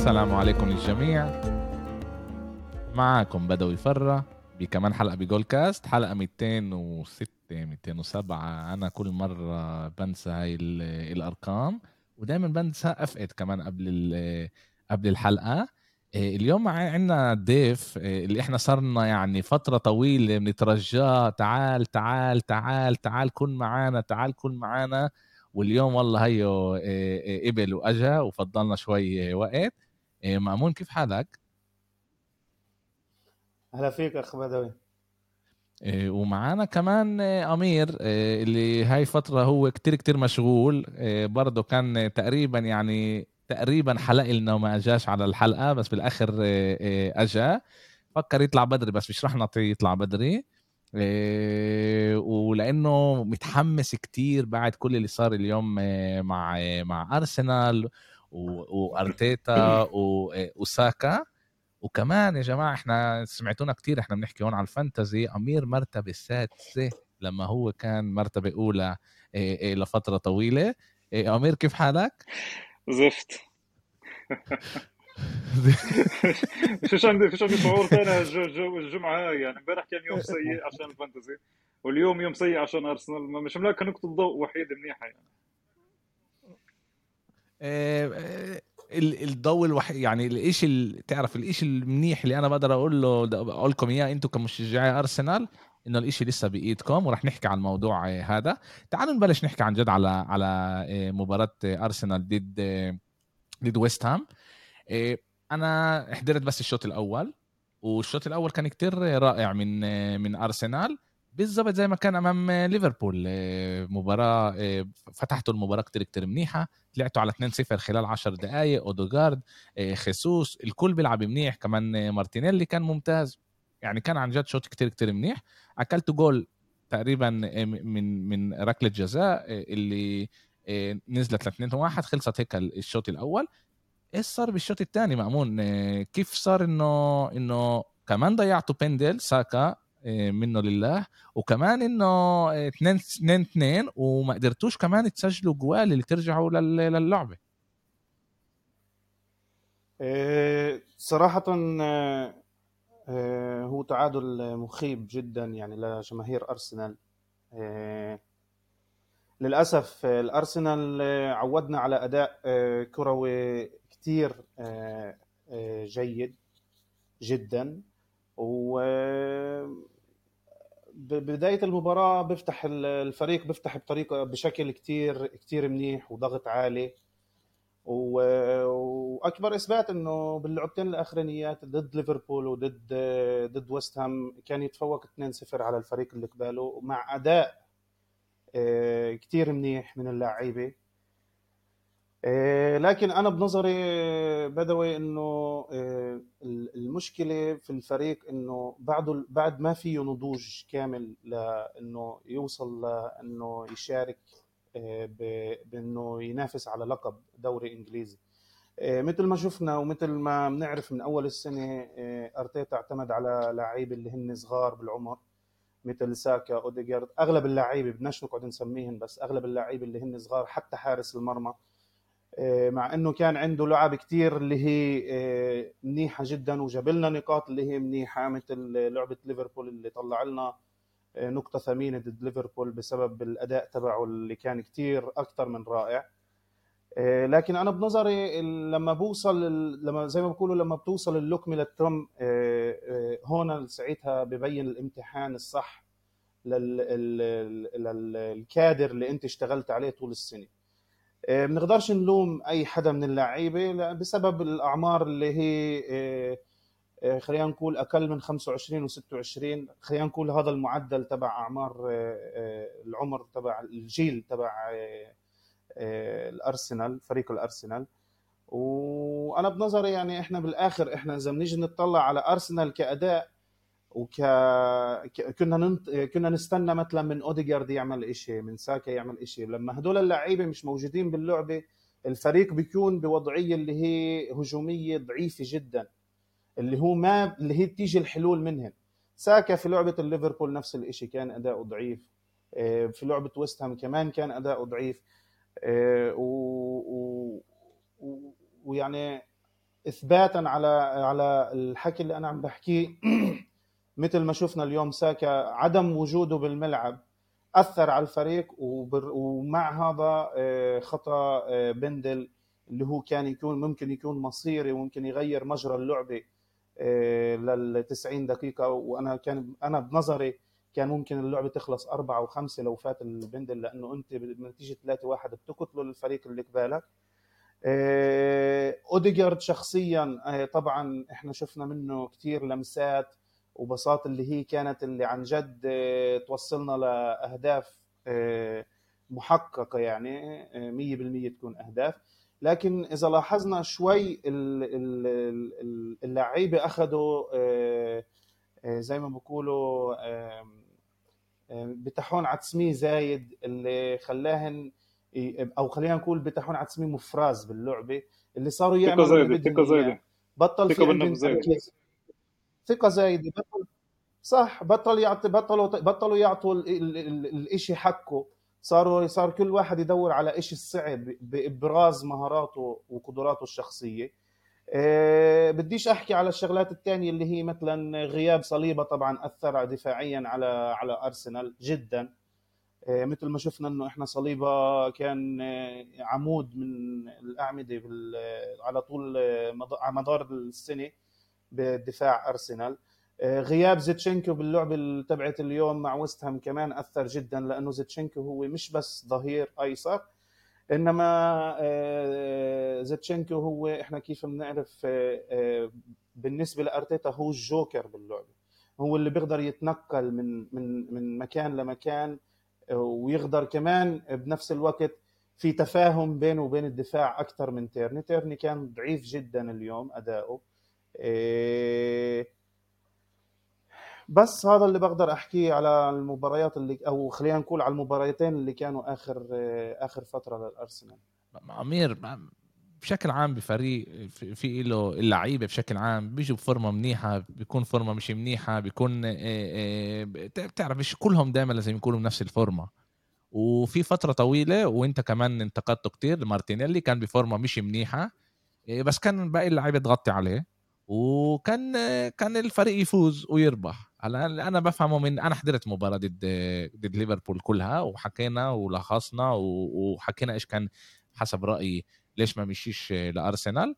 السلام عليكم للجميع. معكم بدوي فرة بكمان حلقة بجول كاست حلقة 206 207 أنا كل مرة بنسى هاي الأرقام ودائما بنسى أفقد كمان قبل قبل الحلقة. إيه، اليوم عندنا ضيف إيه، اللي إحنا صرنا يعني فترة طويلة بنترجاه. تعال تعال تعال تعال كن معانا تعال كن معانا. واليوم والله هيو إيه، قبل وأجا وفضلنا شوي وقت. مأمون كيف حالك؟ هلا فيك أخ بدوي. ومعانا كمان أمير اللي هاي فترة هو كتير كتير مشغول برضه كان تقريبا يعني تقريبا حلق لنا وما أجاش على الحلقة بس بالآخر آه، أجا. فكر يطلع بدري بس مش رح نعطيه يطلع بدري. ولأنه متحمس كتير بعد كل اللي صار اليوم مع مع أرسنال. وارتيتا وساكا وكمان يا جماعة إحنا سمعتونا كتير إحنا بنحكي هون على الفانتزي أمير مرتبة السادسه لما هو كان مرتبة أولى لفترة طويلة. أمير كيف حالك؟ زفت. فيش عندي فيش عندي شعور ثاني الجمعة هاي. يعني امبارح كان يوم سيء عشان الفانتزي واليوم يوم سيء عشان أرسنال. مش ملاك نقطة ضوء وحيده منيحة يعني. آه، الضوء الوحيد يعني الشيء اللي تعرف الشيء المنيح اللي أنا بقدر أقول له أقول لكم إياه أنتم كمشجعي أرسنال إنه الاشي لسه بإيدكم ورح نحكي عن الموضوع هذا. تعالوا نبلش نحكي عن جد على على آه، مباراة أرسنال ضد آه، ضد ويست هام. آه، أنا حضرت بس الشوط الأول والشوط الأول كان كتير رائع من من أرسنال. بالضبط زي ما كان أمام ليفربول مباراة فتحتوا المباراة كتير كتير منيحة طلعتوا على 2-0 خلال 10 دقائق اودوغارد خيسوس الكل بيلعب منيح كمان مارتينيلي كان ممتاز يعني كان عن جد شوط كتير كتير منيح. اكلت جول تقريبا من من ركلة جزاء اللي نزلت ل 2 1 خلصت هيك الشوط الأول. إيش صار بالشوط الثاني مأمون؟ كيف صار إنه إنه كمان ضيعتوا بندل ساكا منه لله. وكمان إنه 2 2 2 وما قدرتوش كمان تسجلوا جوال اللي ترجعوا للعبة. صراحة آه، هو تعادل مخيب جدا يعني لجماهير أرسنال. آه، للأسف الأرسنال عودنا على أداء آه، كروي كثير جيد جدا. و بداية المباراة بيفتح الفريق بيفتح بطريقة بشكل كتير كتير منيح وضغط عالي. وأكبر إثبات إنه باللعبتين الأخرانيات ضد ليفربول وضد ضد ويست هام كان يتفوق 2-0 على الفريق اللي قباله مع أداء آه، كثير منيح من اللعيبة. لكن أنا بنظري بدوي إنه آه، المشكلة في الفريق إنه بعد بعد ما فيه نضوج كامل لإنه يوصل لإنه يشارك آه، بإنه ينافس على لقب دوري إنجليزي. آه، مثل ما شفنا ومثل ما بنعرف من أول السنة آه، أرتيتا اعتمد على لعيبة اللي هن صغار بالعمر مثل ساكا أوديجارد أغلب اللعيبة بدناش نقعد نسميهم بس أغلب اللعيبة اللي هن صغار حتى حارس المرمى مع إنه كان عنده لعب كثير اللي هي منيحة جدا وجاب لنا نقاط اللي هي منيحة مثل لعبة ليفربول اللي طلع لنا نقطة ثمينة ضد ليفربول بسبب الأداء تبعه اللي كان كتير أكثر من رائع. آه، لكن أنا بنظري لما بوصل لما زي ما بقولوا لما بتوصل اللقمة للتم آه، آه، هون ساعتها ببين الامتحان الصح للكادر اللي أنت اشتغلت عليه طول السنة بنقدرش نلوم أي حدا من اللعيبة بسبب الأعمار اللي هي آه، خلينا نقول أقل من 25 و26 خلينا نقول هذا المعدل تبع أعمار آه، آه، العمر تبع الجيل تبع الأرسنال فريق الأرسنال. وأنا بنظري يعني إحنا بالآخر إحنا إذا بنيجي نطلع على أرسنال كأداء وك كنا ننت... كنا نستنى مثلا من أوديجارد يعمل شيء من ساكا يعمل شيء لما هدول اللعيبة مش موجودين باللعبة الفريق بيكون بوضعية اللي هي هجومية ضعيفة جدا اللي هو ما اللي هي بتيجي الحلول منهن ساكا في لعبة الليفربول نفس الشيء كان أداؤه ضعيف. آه، في لعبة ويست هام كمان كان أداؤه ضعيف. آه، ويعني اثباتا على على الحكي اللي أنا عم بحكيه. مثل ما شفنا اليوم ساكا عدم وجوده بالملعب أثر على الفريق ومع هذا آه، خطأ آه، بندل اللي هو كان يكون ممكن يكون مصيري وممكن يغير مجرى اللعبة آه، لل 90 دقيقة. وأنا كان أنا بنظري كان ممكن اللعبة تخلص أربعة أو خمسة لو فات البندل لأنه أنت بنتيجة 3 واحد بتقتلوا الفريق اللي قبالك. أوديجارد شخصيا طبعا إحنا شفنا منه كثير لمسات وبساط اللي هي كانت اللي عن جد آه، توصلنا لأهداف آه، محققة يعني 100% آه، تكون أهداف. لكن إذا لاحظنا شوي اللعيبة أخذوا زي ما بقولوا بتحون عتسمي زايد اللي خلاهن أو خلينا نقول بتحون عتسمي مفراز باللعبة اللي صاروا يعملوا ثقه زايدة. بطل في عندهم تركيز ثقة زايدة. بطل صح بطل يعطي بطلوا بطلوا يعطوا الشيء حقه. صاروا صار كل واحد يدور على شيء صعب بإبراز مهاراته وقدراته الشخصية. أه بديش أحكي على الشغلات الثانية اللي هي مثلا غياب صليبة طبعا أثر دفاعيا على على أرسنال جدا. أه مثل ما شفنا إنه إحنا صليبة كان آه، عمود من الأعمدة على طول آه، مدار السنة. بدفاع أرسنال. آه، غياب زيتشينكو باللعبه تبعت اليوم مع ويست هام كمان أثر جدا لأنه زيتشينكو هو مش بس ظهير أيسر إنما آه، زيتشينكو هو إحنا كيف بنعرف آه، بالنسبة لأرتيتا هو الجوكر باللعبه هو اللي بيقدر يتنقل من من من مكان لمكان ويقدر كمان بنفس الوقت في تفاهم بينه وبين الدفاع أكثر من تيرني. تيرني كان ضعيف جدا اليوم أداؤه. بس هذا اللي بقدر أحكيه على المباريات اللي أو خلينا نقول على المباريتين اللي كانوا آخر آخر فترة للأرسنال. أمير بشكل عام بفريق في له اللعيبة بشكل عام بيجوا بفورمة منيحة بيكون فورمة مش منيحة بيكون آه، آه، بتعرف مش كلهم دائما لازم يكونوا بنفس الفورمة. وفي فترة طويلة وإنت كمان انتقدته كتير مارتينيلي كان بفورمة مش منيحة آه، بس كان باقي اللعيبة تغطي عليه. وكان كان الفريق يفوز ويربح. هلا أنا بفهمه من أنا حضرت مباراة ضد ضد ليفربول كلها وحكينا ولخصنا وحكينا إيش كان حسب رأيي ليش ما مشيش لأرسنال.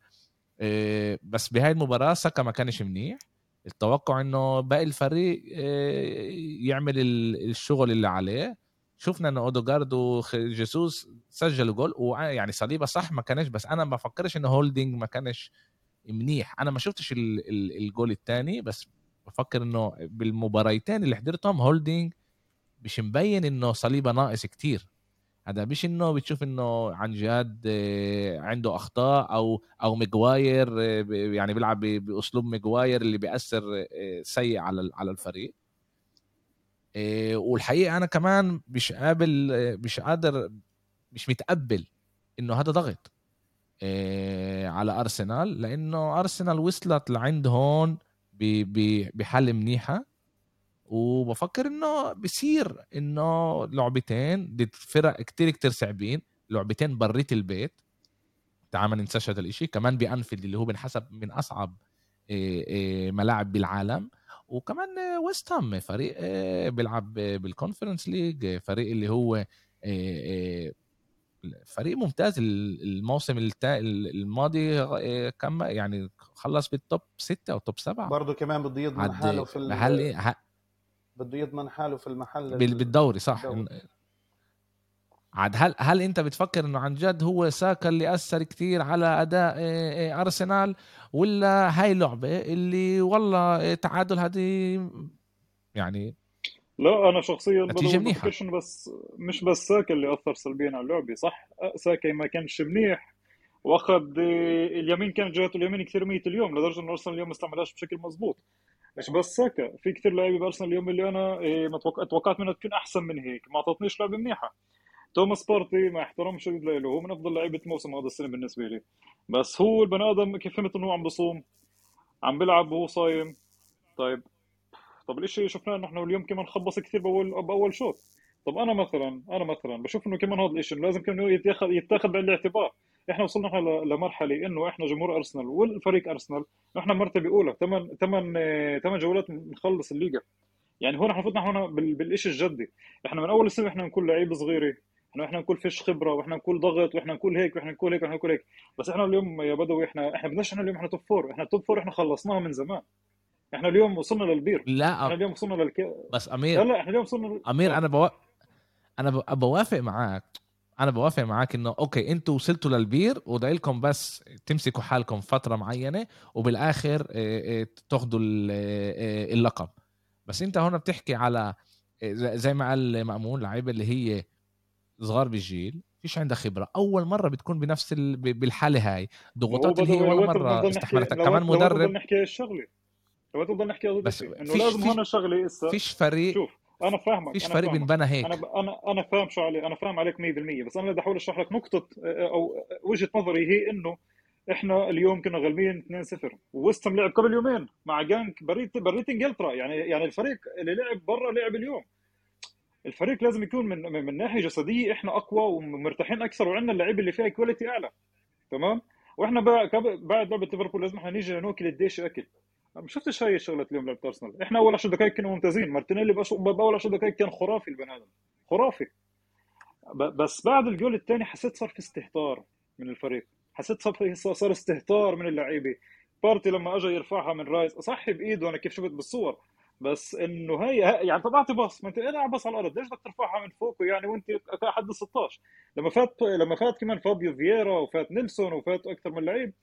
آه، بس بهاي المباراة ساكا ما كانش منيح. التوقع إنه باقي الفريق آه، يعمل الشغل اللي عليه. شفنا إنه اودوجارد وجيسوس سجلوا جول ويعني صليبة صح ما كانش بس أنا ما بفكرش إنه هولدنج ما كانش منيح. أنا ما شفتش الجول الثاني بس بفكر إنه بالمباريتين اللي حضرتهم هولدينج مش مبين إنه صليبة ناقص كتير. هذا مش إنه بتشوف إنه عن جد آه، عنده أخطاء أو أو ميجواير آه، يعني بيلعب بأسلوب ميجواير اللي بيأثر آه، سيء على على الفريق. والحقيقة أنا كمان مش قابل مش قادر مش متقبل إنه هذا ضغط. على أرسنال لأنه أرسنال وصلت لعند هون بحل منيحة. وبفكر إنه بصير إنه لعبتين ضد فرق كتير كتير صعبين لعبتين بريت البيت. تعال ما ننساش هذا الإشي. كمان بأنفيلد اللي هو بنحسب من أصعب ملاعب بالعالم. وكمان ويست هام فريق بيلعب بال Conference League فريق اللي هو فريق ممتاز الموسم الماضي آه، كم يعني خلص بالتوب ستة أو توب سبعة برضه كمان بده يضمن حاله في هل إيه بده يضمن حاله في المحل بالدوري صح الدوري. عاد هل هل أنت بتفكر إنه عن جد هو ساكا اللي أثر كثير على أداء آه، آه، أرسنال ولا هاي لعبة اللي والله تعادل هذه يعني لا أنا شخصيا نتيجة منيحة. بس مش بس ساكا اللي أثر سلبيا على اللعبه صح؟ ساكا ما كانش منيح. وأخذ اليمين كان جهته اليمين كثير ميت اليوم لدرجة انه أرسنال اليوم ما استعملهاش بشكل مضبوط مش بس ساكا في كثير لعيبة بأرسنال اليوم اللي أنا ما توقعت منها تكون أحسن من هيك ما أعطتنيش لعبه منيحة. توماس بارتي مع احترام شديد له هو من أفضل لعيبة الموسم هذا السنة بالنسبة لي. بس هو البني آدم كيف فهمت انه هو عم بصوم عم بيلعب وهو صايم. طيب طب الاشي شفناه إنه إحنا اليوم كمان خبص كثير باول بأول شوط؟ طب أنا مثلا أنا مثلا بشوف إنه كمان هذا الشيء لازم كمان يتاخذ يتاخذ بعين الاعتبار إحنا وصلنا لمرحلة إنه إحنا جمهور أرسنال والفريق أرسنال إحنا مرتبة أولى ثمان ثمان ثمان جولات نخلص الليجا يعني هون إحنا فتنا هون بالشيء الجدي. إحنا من أول السنة إحنا نكون لعيبه صغيرة. إحنا إحنا نقول فيش خبرة وإحنا نقول ضغط وإحنا نقول هيك وإحنا نقول هيك وإحنا نقول هيك. بس إحنا اليوم يا بدوي إحنا إحنا بدناش إحنا اليوم إحنا top four إحنا top four إحنا خلصناها من زمان. إحنا اليوم وصلنا لل peak. لا إحنا اليوم وصلنا لل peak بس أمير. لا لا إحنا اليوم وصلنا أمير أنا بو... أنا بوافق معك أنا بوافق معك إنه okay أنتوا وصلتوا لل peak لكم بس تمسكوا حالكم فترة معينة وبالآخر تاخذوا اللقب. بس أنت هون بتحكي على زي ما قال مأمون لعيبة اللي هي صغار بالجيل فيش عندها خبرة. أول مرة بتكون بنفس ال... بالحالة هاي. ضغوطات اللي هي ولا مرة استحملتها. كمان مدرب نحكي الشغلة. لو تضل نحكي بس إنه لازم هون شغله هسه فيش فريق شوف أنا فاهمك فيش فريق بنبنى هيك أنا. أنا أنا فاهم شو علي أنا فاهم عليك 100% بس أنا بدي احاول اشرح لك نقطة أو وجهة نظري هي إنه إحنا اليوم كنا غالبين 2-0 ووستم لعب قبل يومين مع جنت بريت بريت إنجلترا. يعني يعني الفريق اللي لعب برا لعب اليوم. الفريق لازم يكون من من ناحية جسدية إحنا أقوى ومرتاحين أكثر وعندنا اللعيبة اللي فيها quality أعلى. تمام؟ وإحنا بعد لعبة ليفربول لازم إحنا نيجي ناكل الديش أكل. ما شفتش هاي الشغله اليوم لعبه ارسنال إحنا أول 10 دقائق كنا ممتازين. مارتينيلي بأول 10 دقائق كان خرافي البني آدم. خرافي. بس بعد الجول الثاني حسيت صار في استهتار من الفريق. حسيت صار صار استهتار من اللعيبة. بارتي لما اجى يرفعها من رايس صح بإيده أنا كيف شفت بالصور. بس إنه هي يعني طب أعطي باص ما أنت العب باص على الأرض؟ ليش بدك ترفعها من فوق؟ يعني وأنت حد 16 لما فات لما فات كمان فابيو فييرا وفات نيلسون وفات أكثر من لعيب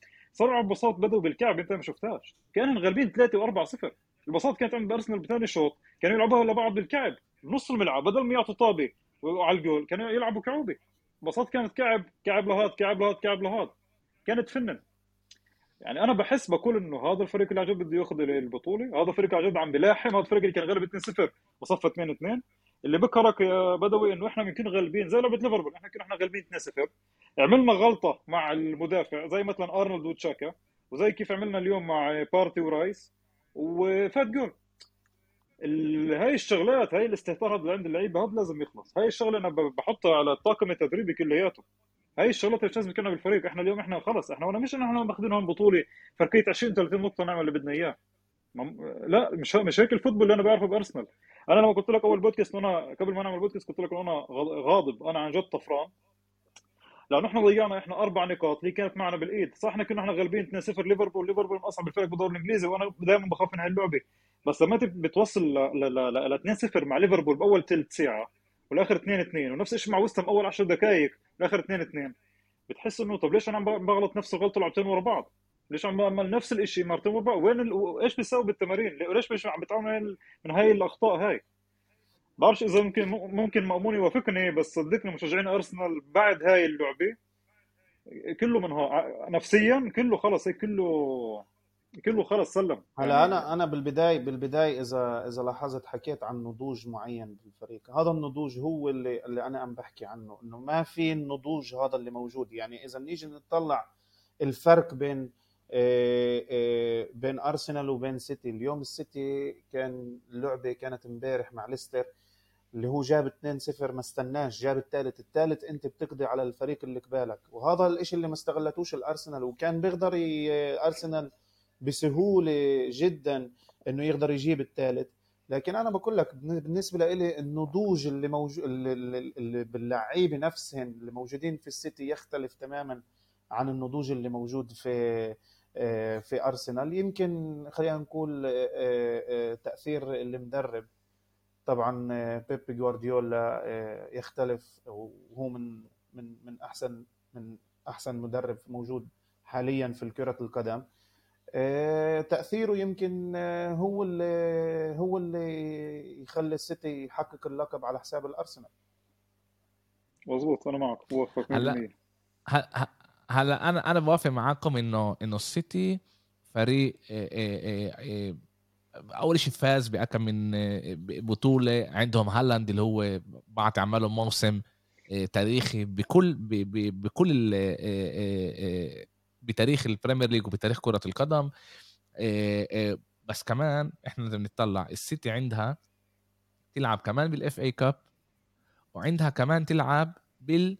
على بساط بدوا بالكعب انت ما شفتهاش. كانوا غالبين 3 و4 0 البساط كانت عند أرسنال بثاني شوط كانوا يلعبوها لبعض بالكعب نص الملعب بدل ما يعطوا طابة على الجول كانوا يلعبوا كعوبة. بساط كانت كعب كعب لهاد كعب لهاد كعب لهاد. كانت فنن. يعني أنا بحس بقول إنه هذا الفريق اللي عن بده ياخذ البطولة هذا الفريق عن جد عم بلاحم هذا الفريق اللي كان غلب 2-0 وصفى 2-2 اللي بذكرك يا بدوي إنه إحنا بنكون غالبين زي لعبة ليفربول إحنا كنا إحنا غالبين 2-0 عملنا غلطة مع المدافع زي مثلا أرنولد وتشاكا وزي كيف عملنا اليوم مع بارتي ورايس وفات جول. هاي الشغلات هاي الاستهتار هذا عند اللعيبة هذا لازم يخلص. هاي الشغلة أنا بحطها على الطاقم التدريبي كلياته. هاي الشغلات اللي لازم يكونها بالفريق. إحنا اليوم إحنا خلص إحنا وأنا مش إحنا ماخذين هون بطولة فرقية 20 30 نقطة نعمل اللي بدنا إياه. لا مش مش هيك الفوتبول اللي أنا بعرفه بأرسنال. أنا لما قلت لك أول بودكاست أنا قبل ما نعمل بودكاست قلت لك أنا غاضب. أنا عن جد طفران. لأنه إحنا ضيعنا إحنا أربع نقاط. اللي كانت معنا بالإيد. صح إحنا كنا إحنا غالبين 2-0 ليفربول. ليفربول اصعب الفرق بالدوري الإنجليزي وأنا دائما بخاف من هاللعبه بس لما أنت بتوصل ل 2-0 مع ليفربول بأول ثلث ساعة والآخر 2-2 ونفس الشيء مع وستم أول 10 دقائق والاخر 2-2 بتحس إنه طب ليش أنا عم بغلط نفس الغلطه لعبتين ورا بعض؟ ليش عم نفس الشيء بعض؟ وين ال... إيش بيساوي بالتمارين؟ ليش مش عم بتعمل من هاي الأخطاء هاي؟ بعرفش إذا ممكن ممكن مأمون يوافقني بس صدقني مشجعين أرسنال بعد هاي اللعبة كله من نفسيا كله خلص هيك كله كله خلص سلم هلا أنا أنا بالبدايه بالبداية اذا إذا لاحظت حكيت عن نضوج معين بالفريق هذا النضوج هو اللي اللي أنا عم بحكي عنه إنه ما في النضوج هذا اللي موجود يعني إذا نيجي نطلع الفرق بين بين أرسنال وبين سيتي. اليوم السيتي كان اللعبه كانت امبارح مع ليستر اللي هو جاب 2-0 ما استناش جاب الثالث. الثالث أنت بتقضي على الفريق اللي قبالك. وهذا الشيء اللي ما استغلتوش الأرسنال وكان بيقدر أرسنال بسهولة جدا إنه يقدر يجيب الثالث. لكن أنا بقول لك بالنسبة لي النضوج اللي موجود اللي باللعيبة نفسهم اللي موجودين في السيتي يختلف تماما عن النضوج اللي موجود في آه، في أرسنال. يمكن خلينا نقول آه، آه، تأثير المدرب. طبعا بيب جوارديولا يختلف. وهو من من من أحسن من أحسن مدرب موجود حاليا في كره القدم. آه، تأثيره يمكن آه، هو اللي هو اللي يخلي السيتي يحقق اللقب على حساب الأرسنال. مظبوط أنا معك. بوافق هلا هلا أنا أنا بوافق معاكم انه إنه السيتي فريق آه، أول شيء فاز بأكم من بطولة عندهم هالاند اللي هو بعد عمله موسم تاريخي بكل بكل بتاريخ ال Premier League وبتاريخ كرة القدم بس كمان إحنا لازم نطلع السيتي عندها تلعب كمان بال FA Cup وعندها كمان تلعب بال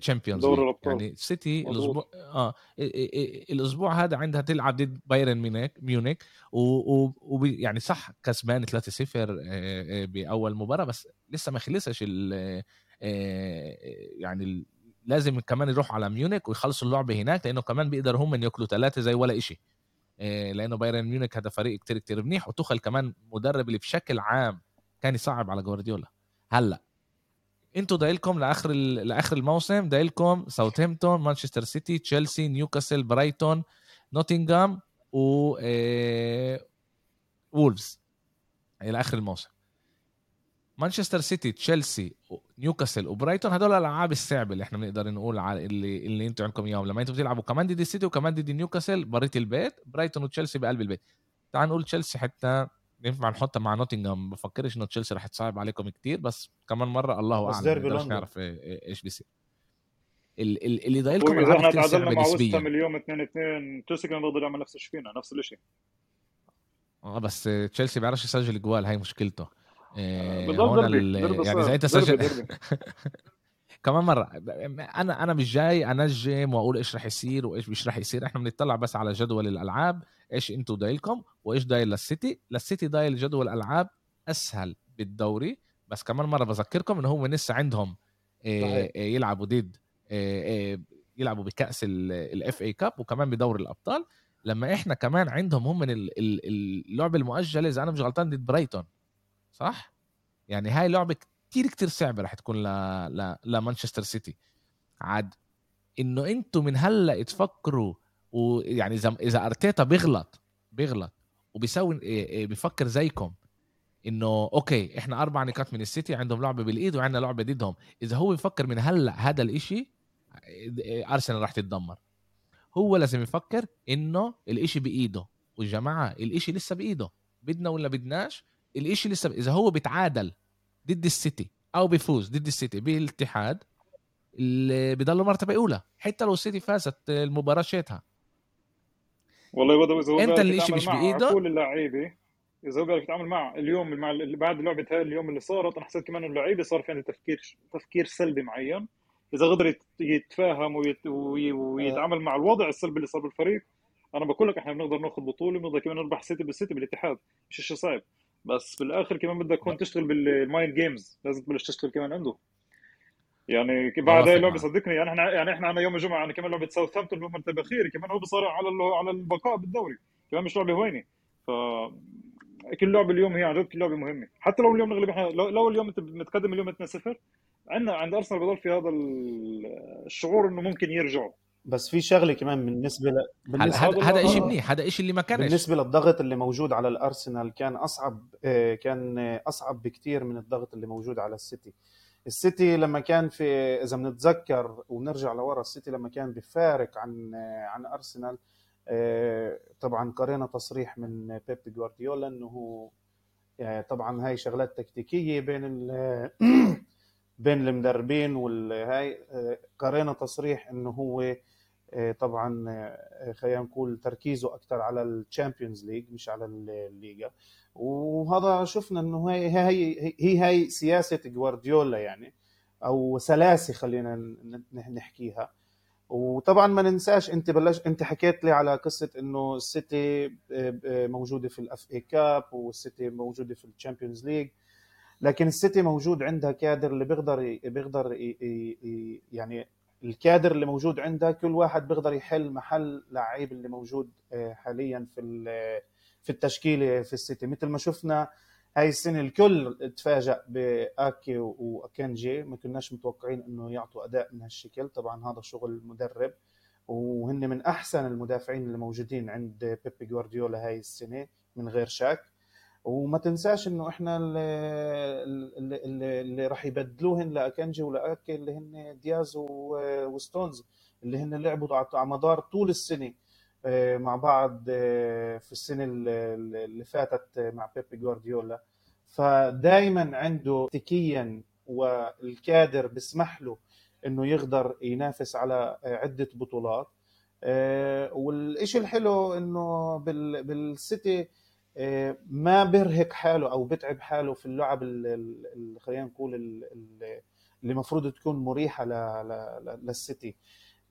Champions يعني السيتي الأسبوع آه الأسبوع هذا عندها تلعب ضد بايرن ميونيك ميونيك ويعني صح كسبان 3-0 بأول مباراة بس لسه ما خلصش يعني لازم كمان يروح على ميونيك ويخلصوا اللعبه هناك لأنه كمان بيقدروا هم يأكلوا ثلاثة زي ولا إشي. لأنه بايرن ميونيك هذا فريق كتير كتير منيح وتوخيل كمان مدرب اللي بشكل عام كان يصعب على جوارديولا. هلأ أنتوا دايلكم لآخر لآخر الموسم دايلكم ساوثهامبتون مانشستر سيتي تشيلسي نيوكاسل برايتون نوتنغهام و وولفز. إلى اخر الموسم. مانشستر سيتي تشيلسي نيوكاسل وبرايتون هدول الألعاب الصعبة اللي إحنا بنقدر نقول على اللي اللي أنتم عندكم اياهم لما أنتم بتلعبوا كمان ضد السيتي وكمان ضد نيوكاسل بريت البيت برايتون وتشيلسي بقلب البيت. تعال نقول تشيلسي حتى ينفع نحطها مع نوتنغهام. بفكرش إنه تشيلسي رح تصعب عليكم كتير بس كمان مرة الله أعلم. مش نعرف إيش بيصير. اللي ضايلكم اذا إحنا تعادلنا مع وستام اليوم 2 2 تشيلسي كان بيقدر يعمل نفس الشيء فينا نفس الشيء آه بس تشيلسي بيعرفش يسجل جوال هاي مشكلته. إيه يعني إذا أنت سجل كمان مرة أنا أنا مش جاي أنجم وأقول إيش رح يصير وإيش مش رح يصير. إحنا بنطلع بس على جدول الألعاب إيش أنتم دايلكم وإيش دايل للسيتي. للسيتي دايل جدول الالعاب أسهل بالدوري. بس كمان مرة بذكركم إنه هم لسه عندهم إيه إيه يلعبوا ضد إيه يلعبوا بكأس ال FA Cup وكمان بدوري الأبطال. لما إحنا كمان عندهم هم من اللعبة المؤجلة إذا أنا مش غلطان ضد برايتون صح؟ يعني هاي لعبة كتير كتير صعبة رح تكون ل... ل... لمانشستر سيتي عاد إنه أنتم من هلأ تفكروا ويعني إذا إذا أرتيتا بيغلط بيغلط وبيسوي إيه، إيه، بيفكر زيكم إنه أوكي إحنا أربع نقاط من السيتي عندهم لعبة بالإيد وعندنا لعبة ضدهم. إذا هو بيفكر من هلأ هذا الإشي أرسنال راح تتدمر. هو لازم يفكر إنه الإشي بإيده. والجماعة الإشي لسه بإيده. بدنا ولا بدناش الإشي لسه إذا هو بيتعادل ضد السيتي أو بيفوز ضد السيتي بالاتحاد اللي بضل مرتبه أولى حتى لو السيتي فازت المباراة شيتها. والله بدو إذا هو أنت الاشي مش بإيده؟ كل اللعيبة إذا هو بيعرف يتعامل مع اليوم مع بعد لعبه هاي اليوم اللي صارت أنا حسيت كمان اللعيبة صار في عندها تفكير تفكير سلبي معين. إذا قدر يتفاهم ويت... ويتعامل مع الوضع السلبي اللي صار بالفريق أنا بقول لك إحنا بنقدر ناخذ بطولة بنقدر كمان نربح سيتي بالسيتي بالاتحاد مش شيء صعب. بس في الآخر كمان بدك تكون تشتغل بال mind games لازم تبلش تشتغل كمان عنده. يعني بعد هاي اللعبه صدقني يعني إحنا يعني إحنا عندنا يوم الجمعة يعني كمان لعبة ساوثهامبتون اللي هو مرتبه اخير كمان هو بصارع على على البقاء بالدوري. كمان مش لعبة هوينه ف كل لعبة اليوم هي عن جد كل لعبة مهمة. حتى لو اليوم نغلب إحنا لو, لو اليوم أنت متقدم اليوم 2-0 عندنا عند أرسنال بضل في هذا الشعور إنه ممكن يرجعوا. بس في شغلة كمان بالنسبة ل... بالنسبة هذا هذا شيء منيح هذا شيء اللي ما كانش. بالنسبة للضغط اللي موجود على الأرسنال كان أصعب آه، كان أصعب بكثير من الضغط اللي موجود على السيتي. السيتي لما كان في إذا بنتذكر ونرجع لورا السيتي لما كان بفارق عن عن أرسنال آه، طبعا قرينا تصريح من بيب جوارديولا إنه هو آه، طبعا هاي شغلات تكتيكية بين بين المدربين والهاي قرينا تصريح إنه هو آه، طبعا آه، خلينا نقول تركيزه أكثر على ال Champions League مش على الليغا وهذا شفنا إنه هي هي هي هي سياسة جوارديولا يعني أو سلاسة خلينا نحكيها. وطبعا ما ننساش أنت بلش أنت حكيت لي على قصة إنه السيتي آه، موجودة في ال FA Cup والسيتي موجودة في ال Champions League. لكن السيتي موجود عندها كادر اللي بيقدر بيقدر يعني الكادر اللي موجود عندها كل واحد بيقدر يحل محل لعيب اللي موجود آه، حاليا في في التشكيله في السيتي. مثل ما شفنا هاي السنة الكل تفاجأ بأكي واكنجي ما كناش متوقعين إنه يعطوا أداء من هالشكل. طبعا هذا شغل مدرب وهن من أحسن المدافعين اللي موجودين عند بيبي جوارديولا هاي السنة من غير شك وما تنساش إنه إحنا اللي, اللي, اللي راح يبدلوهن لاكنجي ولاكي اللي هن دياز وستونز اللي هن لعبوا على مدار طول السنة آه، مع بعض آه، في السنة اللي فاتت مع بيبي جوارديولا. فدائما عنده تكتيكيا والكادر بيسمح له إنه يقدر ينافس على عدة بطولات. آه، والشيء الحلو إنه بالسيتي ما برهق حاله أو بتعب حاله في اللعب خلينا نقول اللي المفروض تكون مريحة للسيتي.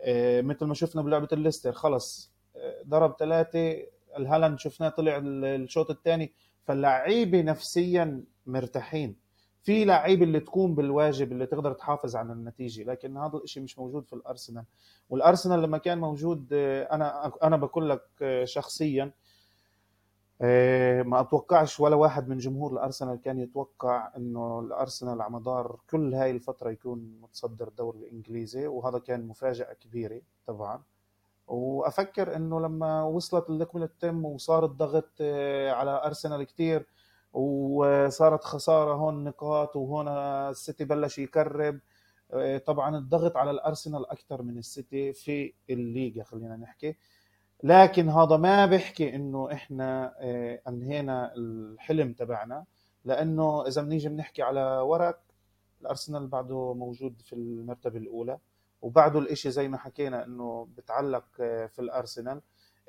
آه، مثل ما شفنا بلعبة الليستر خلص آه، ضرب ثلاثة الهالاند شفناه طلع الشوط الثاني فاللعيبه نفسيا مرتاحين. في لعيبه اللي تكون بالواجب اللي تقدر تحافظ على النتيجة لكن هذا الشيء مش موجود في الأرسنال. والأرسنال لما كان موجود آه، أنا أنا بقول لك شخصيا آه، ما أتوقعش ولا واحد من جمهور الأرسنال كان يتوقع إنه الأرسنال على مدار كل هاي الفترة يكون متصدر الدوري الإنجليزي وهذا كان مفاجأة كبيرة طبعا. وأفكر إنه لما وصلت اللقمة التم وصار الضغط آه، على أرسنال كثير وصارت خسارة هون نقاط وهون السيتي بلش يكرب آه، طبعا الضغط على الأرسنال أكثر من السيتي في الليغا خلينا نحكي. لكن هذا ما بيحكي إنه إحنا آه، أنهينا الحلم تبعنا. لأنه إذا بنيجي بنحكي على ورق الأرسنال بعده موجود في المرتبة الأولى. وبعده الإشي زي ما حكينا إنه بتعلق آه، في الأرسنال.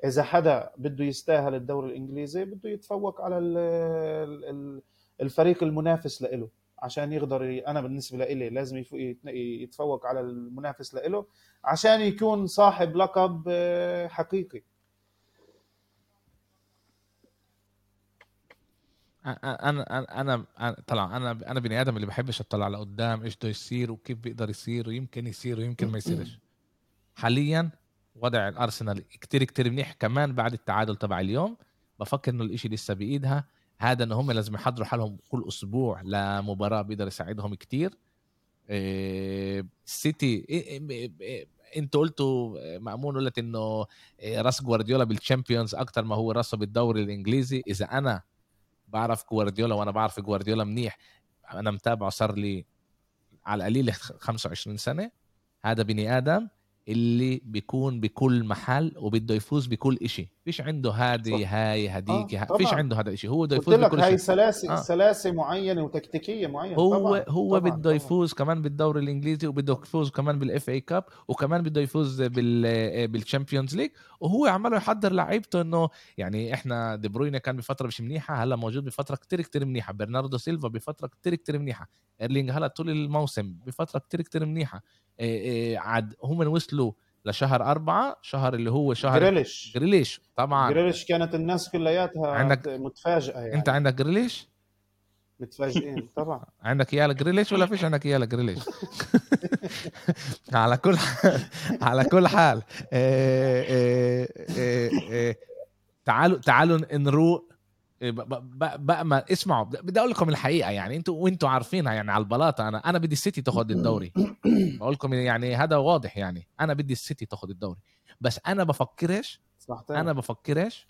إذا حدا بده يستاهل الدوري الإنجليزي بده يتفوق على الفريق المنافس له عشان يقدر أنا بالنسبة لي لازم يتفوق على المنافس له عشان يكون صاحب لقب آه، حقيقي. أنا أنا أنا طلع أنا أنا بني آدم اللي بحبش اطلع لقدام إيش بده يصير وكيف بيقدر يصير ويمكن يصير ويمكن ما يصيرش. حاليا وضع الأرسنال كتير كتير منيح. كمان بعد التعادل تبع اليوم بفكر إنه الإشي لسه بإيدها. هذا انه هم لازم يحضروا حالهم كل أسبوع لمباراة بيقدر يساعدهم كتير. السيتي إنتوا قلتوا مأمون قلت إنه راس جوارديولا بالشامبيونز أكتر ما هو راسه بالدوري الإنجليزي. إذا أنا بعرف جوارديولا وأنا بعرف جوارديولا منيح أنا متابعه صار لي على القليل 25 سنة. هذا بني آدم اللي بيكون بكل محل وبده يفوز بكل إشي. فيش عنده هذه هاي هديك آه فيش عنده هذا الشيء هو بده يفوز بكل هاي سلاسه آه. سلاسه معينة وتكتيكية معينة. هو طبعًا. هو طبعًا. بده يفوز كمان بالدوري الإنجليزي وبده يفوز كمان بال FA Cup وكمان بده يفوز بال بال Champions League وهو عماله يحضر لعيبته إنه يعني إحنا دي بروينا كان بفترة مش منيحة هلا موجود بفترة كتير كتير منيحة. برناردو سيلفا بفترة كتير كتير منيحة. إيرلينج هلا طول الموسم بفترة كتير كتير منيحة. عاد هم وصلوا لشهر أربعة شهر اللي هو شهر جريليش جريليش طبعا. جريليش كانت الناس كلياتها عندك متفاجئة يعني. أنت عندك جريليش؟ متفاجئين طبعا. عندك اياه جريليش ولا فيش عندك اياه جريليش على كل حال على كل حال. إيه إيه إيه تعالوا تعالوا نروق بأمل اسمعوا بدي أقول لكم الحقيقة يعني أنتوا وانتوا عارفينها يعني على البلاطة. أنا أنا بدي السيتي تاخذ الدوري. بقول لكم يعني هذا واضح يعني. أنا بدي السيتي تاخذ الدوري. بس أنا بفكرش صحتين. أنا بفكرش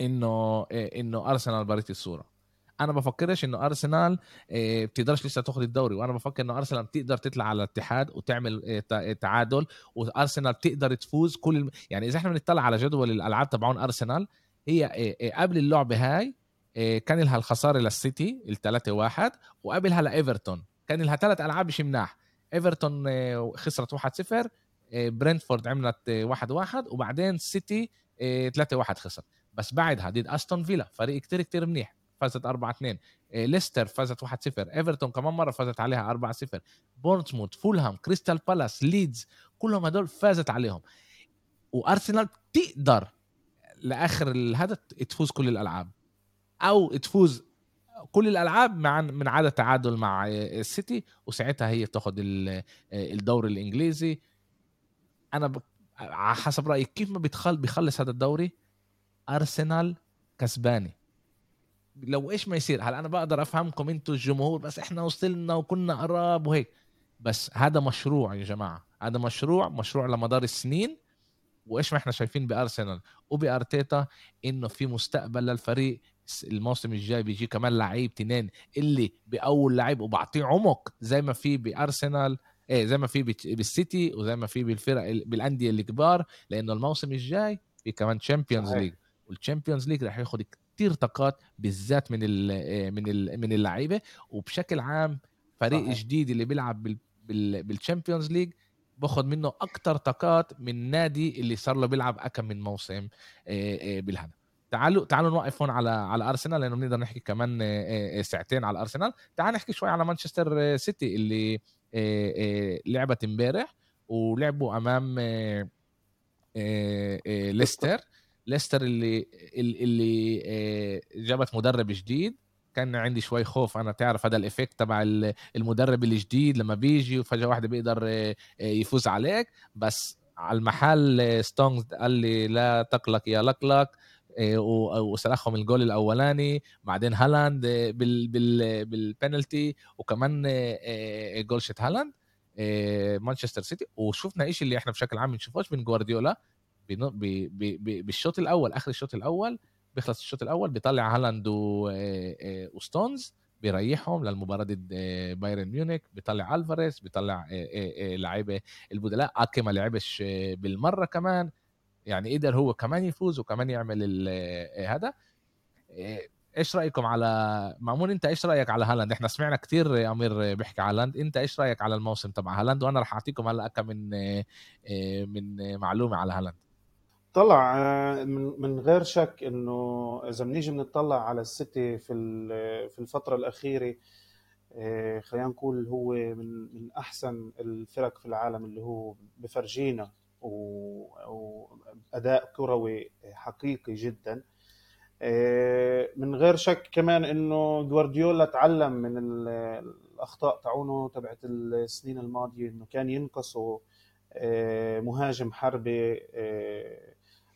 إنه إنه أرسنال بريت الصورة. أنا بفكرش إنه أرسنال آه، بتقدرش لسه تاخذ الدوري. وأنا بفكر إنه أرسنال بتقدر تطلع على الاتحاد وتعمل تعادل. وأرسنال بتقدر تفوز كل يعني إذا إحنا بنطلع على جدول الألعاب تبعون أرسنال هي آه، آه، قبل اللعبة هاي آه، كان لها الخسارة للسيتي الثلاثة واحد وقبلها لإيفرتون. كان لها ثلاث ألعاب مش مناح. إيفرتون خسرت 1-0 برنتفورد عملت 1-1 وبعدين سيتي 3-1 خسر بس بعدها ضد أستون فيلا فريق كتير كتير منيح فازت 4 2 ليستر فازت 1 0 إيفرتون كمان مرة فازت عليها 4 0 بورنموث فولهام كريستال بالاس ليدز كلهم هدول فازت عليهم. وأرسنال تقدر لآخر الهدف تفوز كل الألعاب. أو تفوز كل الألعاب مع من عدد تعادل مع السيتي وساعتها هي تاخذ الدوري الإنجليزي. أنا. على حسب رايي كيف ما بيدخل بيخلص هذا الدوري؟ أرسنال كسباني لو إيش ما يصير؟ هلا أنا بقدر افهمكم أنتم الجمهور بس إحنا وصلنا وكنا قراب وهيك؟ بس هذا مشروع يا جماعة. هذا مشروع مشروع لمدار السنين. وإيش ما إحنا شايفين بأرسنال وبأرتيتا إنه في مستقبل للفريق. الموسم الجاي بيجي كمان لعيب تنين اللي بأول لعيب وبعطيه عمق زي ما في بأرسنال إيه زي ما في بالسيتي وزي ما في بالفرق بالأندية الكبار. لأنه الموسم الجاي في كمان Champions League وال Champions League رح ياخذ كتير طاقات بالذات من ال إيه، من ال من اللعيبة. وبشكل عام فريق صحيح. جديد اللي بيلعب بال Champions League باخذ منه أكتر طاقات من نادي اللي صار له بيلعب أكم من موسم بالهذا تعالوا تعالوا نوقف هون على على أرسنال لأنه بنقدر نحكي كمان ساعتين على أرسنال. تعال نحكي شوي على مانشستر سيتي اللي لعبت امبارح ولعبوا أمام ليستر. ليستر. اللي اللي جابت مدرب جديد. كان عندي شوي خوف. أنا تعرف هذا ال effect تبع المدرب الجديد لما بيجي وفجأة واحدة بيقدر يفوز عليك. بس على المحل ستونز قال لي لا تقلق يا لقلق. وسلخهم الجول الأولاني. بعدين هالاند بال بال بالبنالتي. وكمان جول شت هالاند مانشستر سيتي. وشفنا شيء اللي إحنا بشكل عام بنشوفوش من جوارديولا. بالشوط الأول آخر الشوط الأول بيخلص الشوط الأول بيطلع هالاند وستونز بيريحهم للمباراة ضد بايرن ميونخ بيطلع ألفاريز بيطلع لعيبة البدلاء. اكي ما لعبش بالمرة كمان. يعني قدر هو كمان يفوز وكمان يعمل هذا. إيش رأيكم على مأمون أنت إيش رأيك على هالاند؟ إحنا سمعنا كثير أمير بيحكي على هالاند. أنت إيش رأيك على الموسم تبع هالاند؟ وأنا راح أعطيكم هلا كم من من معلومة على هالاند. طلع من غير شك إنه إذا بنيجي بنطلع على السيتي في في الفترة الأخيرة خلينا نقول هو من من أحسن الفرق في العالم اللي هو بفرجينا واداء كروي حقيقي جدا. من غير شك كمان إنه جوارديولا تعلم من الأخطاء تاعونه تبعت السنين الماضية إنه كان ينقصوا مهاجم حربي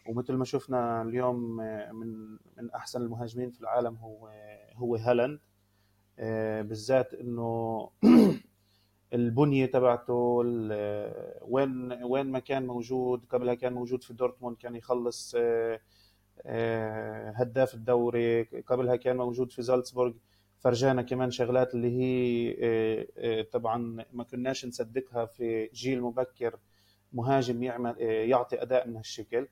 ومثل ما شفنا اليوم من من أحسن المهاجمين في العالم هو هو هالاند. بالذات إنه البنية تبعته وين وين ما كان موجود قبلها كان موجود في دورتموند كان يخلص هداف الدوري. قبلها كان موجود في زالتسبورغ. فرجانا كمان شغلات اللي هي طبعا ما كناش نصدقها في جيل مبكر مهاجم يعمل يعطي أداء من هالشكل.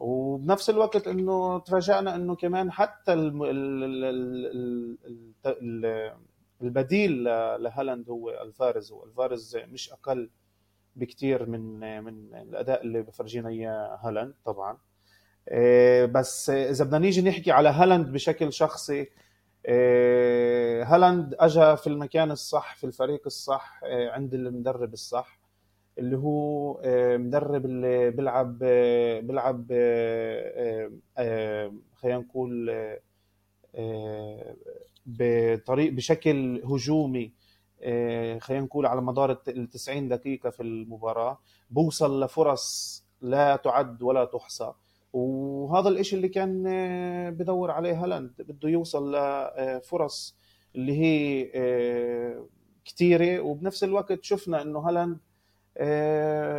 وبنفس الوقت إنه تفاجئنا إنه كمان حتى البديل لهالاند هو ألفاريز وألفاريز مش أقل بكثير من من الأداء اللي بفرجينا إياه هالاند طبعا. بس إذا بدنا نيجي نحكي على هالاند بشكل شخصي هالاند اجى في المكان الصح في الفريق الصح عند المدرب الصح. اللي هو مدرب اللي بيلعب بيلعب خلينا نقول بطريق بشكل هجومي خلينا نقول على مدار ال 90 دقيقة في المباراة بوصل لفرص لا تعد ولا تحصى. وهذا الإشي اللي كان بدور عليه هالاند بده يوصل لفرص اللي هي كثيرة وبنفس الوقت شفنا إنه هالاند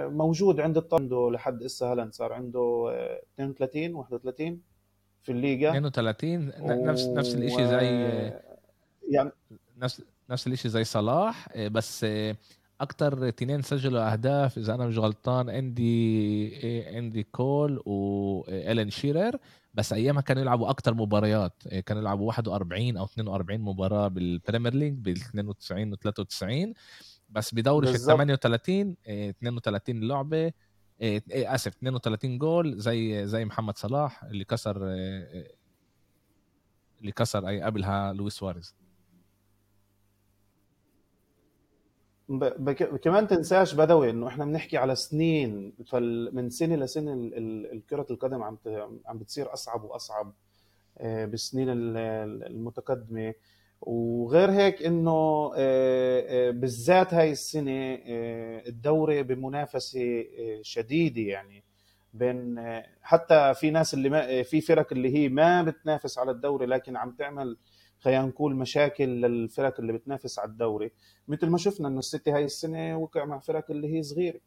موجود عند الطندو لحد هسه هالاند صار عنده 32 31 في الليغا. 32 نفس نفس الشيء زي يعني نفس نفس الشيء زي صلاح بس أكثر اثنين سجلوا أهداف إذا أنا مش غلطان اندي اندي كول والين شيرر. بس أيامها كانوا يلعبوا أكثر مباريات كانوا يلعبوا 41 أو 42 مباراة بال Premier League بال 92 و 93 بس بدوري ال 38 32 لعبة آسف 32 جول زي زي محمد صلاح اللي كسر اللي كسر اي قبلها لويس سواريز. كمان تنساش بدوي إنه إحنا بنحكي على سنين فمن سنة لسنه كرة القدم عم عم بتصير أصعب وأصعب بالسنين المتقدمة. وغير هيك إنه بالذات هاي السنة الدوري بمنافسة شديدة يعني بين حتى في ناس اللي ما في فرق اللي هي ما بتنافس على الدوري لكن عم تعمل خلينا نقول مشاكل للفرق اللي بتنافس على الدوري. مثل ما شفنا إنه السيتي هاي السنة وقع مع فرق اللي هي صغيرة.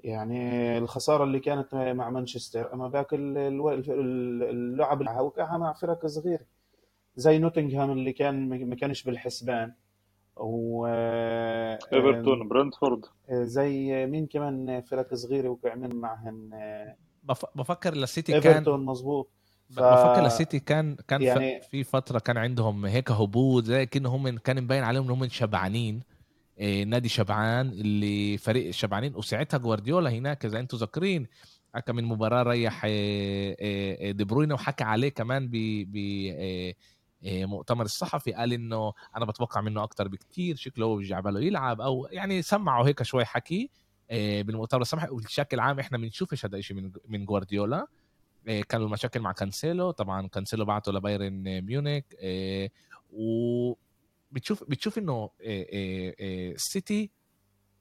يعني الخسارة اللي كانت مع مانشستر أما باقي اللعب وقعها مع فرق صغيرة. زي نوتنغهام اللي كان ما كانش بالحسبان. و إيفرتون برنتفورد. زي مين كمان فرق صغيرة وقع من معهن بفكر للسيتي كان إيفرتون مظبوط. ف... بفكر للسيتي كان كان يعني... في فترة كان عندهم هيك هبوط زي كأنه هم كان مبين عليهم انهم شبعانين. إيه نادي شبعان اللي فريق شبعانين وساعتها جوارديولا هناك إذا أنتم ذاكرين كم من مباراة ريح دي بروينا وحكى عليه كمان ب مؤتمر الصحفي قال إنه أنا بتوقع منه أكتر بكتير شكله هو بيرجع باله يلعب أو يعني سمعوا هيك شوي حكي بالمؤتمر الصحفي وبشكل عام إحنا بنشوفش هذا الشيء من من جوارديولا. كان المشاكل مع كانسيلو طبعا كانسيلو بعته لبايرن ميونيك و بتشوف بتشوف إنه السيتي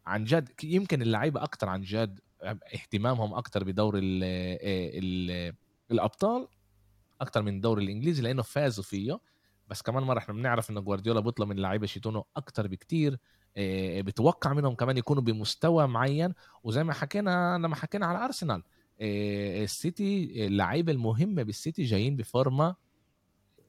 عن جد يمكن اللعيبة أكتر عن جد اهتمامهم أكتر بدور ال ال الأبطال أكتر من الدوري الإنجليزي لأنه فازوا فيه. بس كمان مرة إحنا بنعرف انه جوارديولا بيطلب من اللعيبه يشيتونه أكتر بكتير بتوقع منهم كمان يكونوا بمستوى معين. وزي ما حكينا لما حكينا على أرسنال السيتي اللعيبه المهمه بالسيتي جايين بفورمة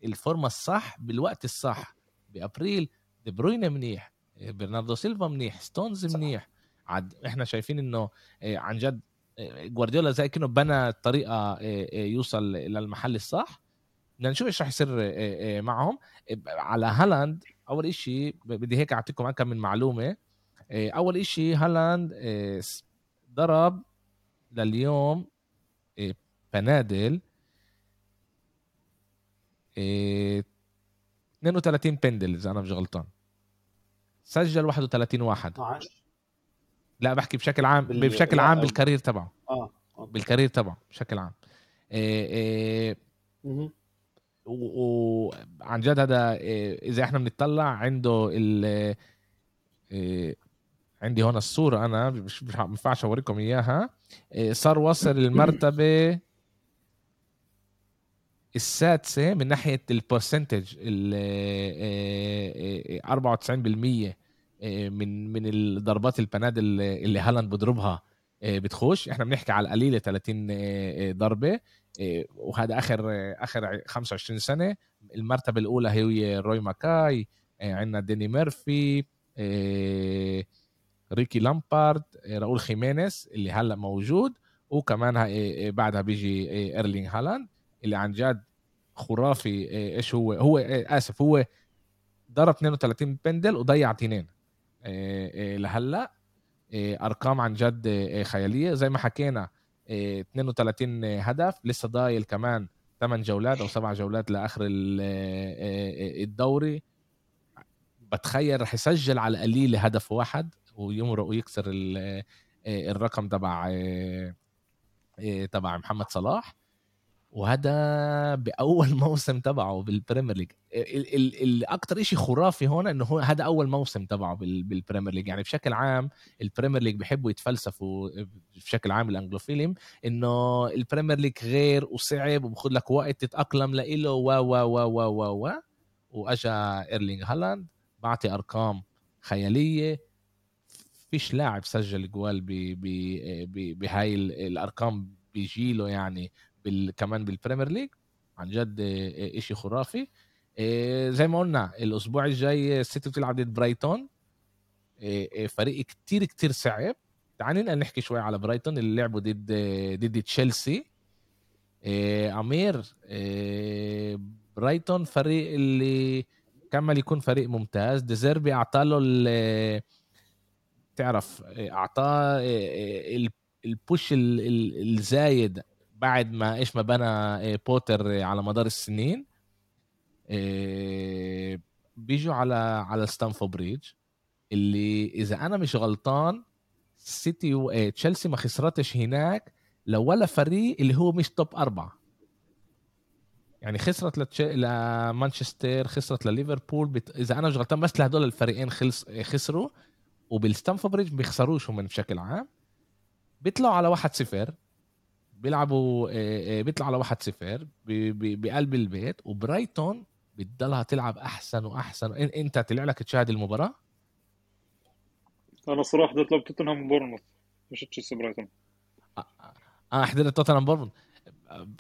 الفورمة الصح بالوقت الصح. بأبريل دي بروين منيح برناردو سيلفا منيح ستونز منيح. عاد إحنا شايفين إنه عن جد جوارديولا زي كأنه بنى طريقة يوصل للمحل الصح. بدنا نشوف إيش راح يصير معهم. على هالاند أول إشي بدي هيك أعطيكم كم من معلومة. أول إشي هالاند ضرب لليوم بنادل 32 بندل إذا أنا مش غلطان. سجل 31 واحد. 12 لا بحكي بشكل عام بال... بشكل عام بالكارير تبعه. آه بالكارير تبعه بشكل عام. إيه إيه وعن جد هذا إيه إذا إحنا بنطلع عنده ال إيه عندي هون الصورة أنا مش مش ينفعش أوريكم إياها. إيه صار وصل المرتبة السادسة من ناحية ال percentage ال 94% من من الضربات البنادل اللي هالاند بضربها بتخش. إحنا بنحكي على القليلة 30 ضربة. وهذا آخر آخر 25 سنة المرتبة الأولى هي روي ماكاي عندنا داني ميرفي ريكي لامبرت راؤول خيمينيز اللي هلأ موجود وكمان بعدها بيجي ايرلينغ هالاند اللي عن جد خرافي إيش هو هو آسف هو ضرب 32 بندل وضيع اثنين لهلأ أرقام عن جد خيالية. زي ما حكينا 32 هدف. لسه ضايل كمان 8 جولات أو 7 جولات لآخر الدوري. بتخيل رح يسجل على القليل هدف واحد ويمرق ويكسر الرقم تبع تبع محمد صلاح. وهذا بأول موسم تبعه بال Premier League الاكثر شيء خرافي هون إنه هو هذا أول موسم تبعه بال Premier League يعني بشكل عام ال Premier League بيحبوا يتفلسفوا بشكل عام ال אנגלופילים إنه ال Premier League غير وصعب وبخذ لك وقت تتأقلم له و و و و و و وأجا إيرلينغ هالاند بعطي أرقام خيالية. فيش لاعب سجل جوال بهاي الأرقام بيجيله يعني بال... كمان بال Premier League عن جد إشي خرافي. زي ما قلنا الأسبوع الجاي السيتي بتلعب ضد برايتون فريق كتير كتير صعب. تعال نحكي شوي على برايتون اللي لعبوا ضد ضد تشيلسي أمير برايتون فريق اللي كمل يكون فريق ممتاز. ديزيربي اعطاله تعرف أعطاه ال push الزايد بعد ما إيش ما بنى آه، بوتر على مدار السنين آه، بيجوا على على ستامفورد بريدج اللي إذا أنا مش غلطان سيتي وتشيلسي ما خسرتش هناك لولا فريق اللي هو مش توب أربعة. يعني خسرت لتش... لمانشستر خسرت لليفربول بت... إذا أنا مش غلطان بس لهدول الفريقين خلص... خسروا وبالستانفورد بريدج بيخسروش هم بشكل عام. بيطلعوا على 1-0 بيلعبوا بيطلعوا على 1 0 بقلب البيت وبرايتون بتضلها تلعب أحسن وأحسن. أنت طلع لك تشاهد المباراة؟ أنا صراحة طلبت توتنهام بورنموث مش تشيلسي برايتون. آه, آه، حضرت توتنهام بورنموث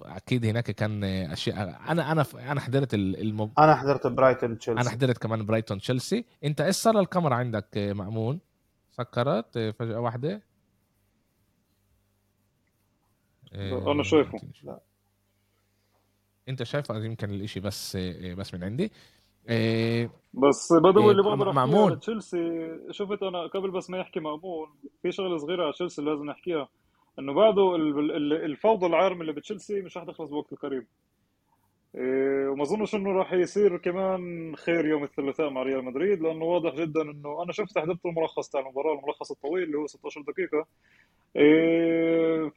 أكيد هناك كان أشياء أنا أنا أنا حضرت المب... أنا حضرت برايتون تشيلسي. أنا حضرت كمان برايتون تشيلسي. أنت إيش صار الكاميرا عندك مأمون؟ سكرت فجأة واحدة؟ أنا شايفه. لا. أنت شايفه؟ يمكن الإشي بس بس من عندي. بس بدوي اللي بقدر احكيها على تشيلسي شفت أنا قبل بس ما يحكي مأمون في شغلة صغيرة على تشيلسي لازم نحكيها إنه بعده الفوضى العارمة اللي بتشيلسي مش رح تخلص بوقت القريب. إيه وما أظنش إنه راح يصير كمان خير يوم الثلاثاء مع ريال مدريد لأنه واضح جدا إنه أنا شفت حضرت الملخص تاع المباراة الملخص الطويل اللي هو 16 دقيقة. إيه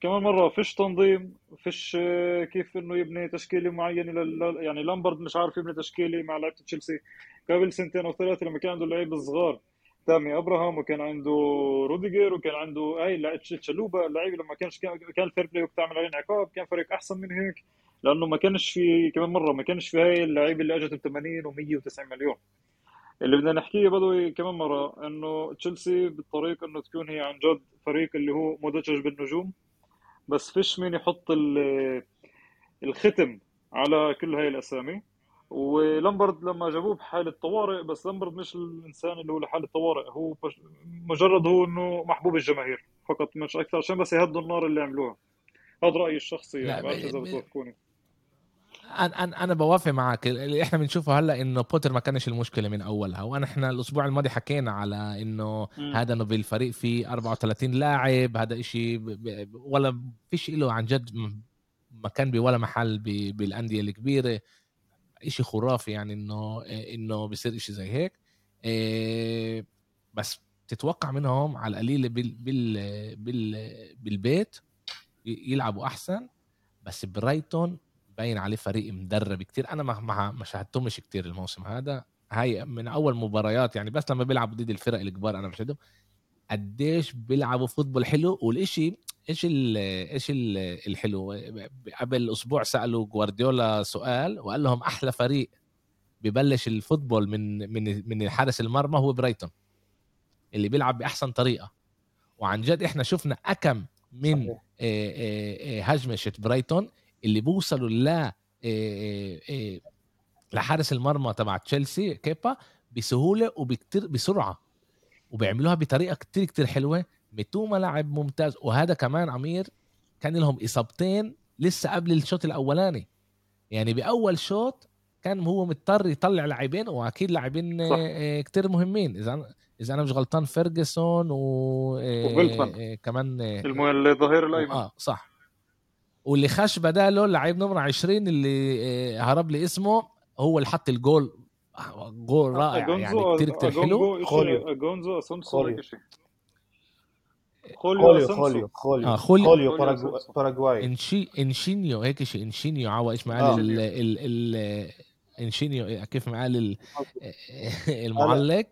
كمان مرة فيش تنظيم فيش كيف إنه يبني تشكيلة معينة لل... يعني لامبارد مش عارف يبني تشكيلة مع لعيبة تشيلسي. قبل سنتين أو ثلاثة لما كان عنده لعيبة صغار تامي أبراهام وكان عنده روديجر وكان عنده هاي لعيبه تشالوبا اللعيبة لما كانش كان ال fair play بتعمل عليهم عقاب كان فريق أحسن من هيك لأنه ما كانش في كمان مرة ما كانش في هاي اللعيبة اللي إجت ب 80 و190 مليون. اللي بدنا نحكيه بدوي كمان مرة إنه تشيلسي بالطريق إنه تكون هي عن جد فريق اللي هو مدجج بالنجوم بس فيش مين يحط الختم على كل هاي الأسامي. ولامبرد لما جابوه بحالة طوارئ بس لامبرد مش الإنسان اللي هو لحالة طوارئ هو مجرد هو إنه محبوب الجماهير فقط مش أكثر عشان بس يهدوا النار اللي عملوها. هذا رأيي الشخصي يعني بعرف إذا بتوافقوني. أنا أنا بوافق معك. اللي إحنا بنشوفه هلأ إنه بوتر ما كانش المشكلة من أولها وانا إحنا الأسبوع الماضي حكينا على إنه هذا إنه بالفريق في 34 لاعب هذا إشي ولا فيش له عن جد مكان بولا محل بالأندية الكبيرة. إشي خرافي يعني إنه إنه بيصير إشي زي هيك. إيه، بس تتوقع منهم على القليل بال بال بال بالبيت يلعبوا أحسن بس برايتون باين عليه فريق مدرب كتير. أنا ما ما شاهدتهمش كتير الموسم هذا. هاي من أول مباريات يعني بس لما بيلعبوا ضد الفرق الكبار أنا بشهدهم. قديش بيلعبوا football حلو والإشي إيش ال إيش ال الحلو. قبل أسبوع سألوا جوارديولا سؤال وقال لهم أحلى فريق ببلش ال football من من من حارس المرمى هو برايتون اللي بيلعب بأحسن طريقة. وعن جد إحنا شفنا أكم من هجمة برايتون اللي بوصلوا ل لحارس المرمى تبع تشيلسي كيبا بسهولة وبكتير بسرعة. وبيعملوها بطريقة كتير كتير حلوة. متوما لاعب ممتاز. وهذا كمان عمير كان لهم إصابتين لسه قبل الشوط الأولاني. يعني بأول شوط كان هو مضطر يطلع لاعبين وأكيد لاعبين كتير مهمين. إذا إذا أنا مش غلطان فيرجسون و كمان الظهير الأيمن. آه صح. واللي خش بداله لعيب نمرة 20 اللي آه، هرب لي اسمه هو اللي حط الجول. جول رائع يعني كتير كتير حلو. خوليو. جونزو أسونسو خوليو. خوليو خوليو آه خوليو. باراغواي انشي إنشينيو هيك شيء إنشينيو عوا إيش معاه آه. ال ال ال إنشينيو كيف معاه المعلق؟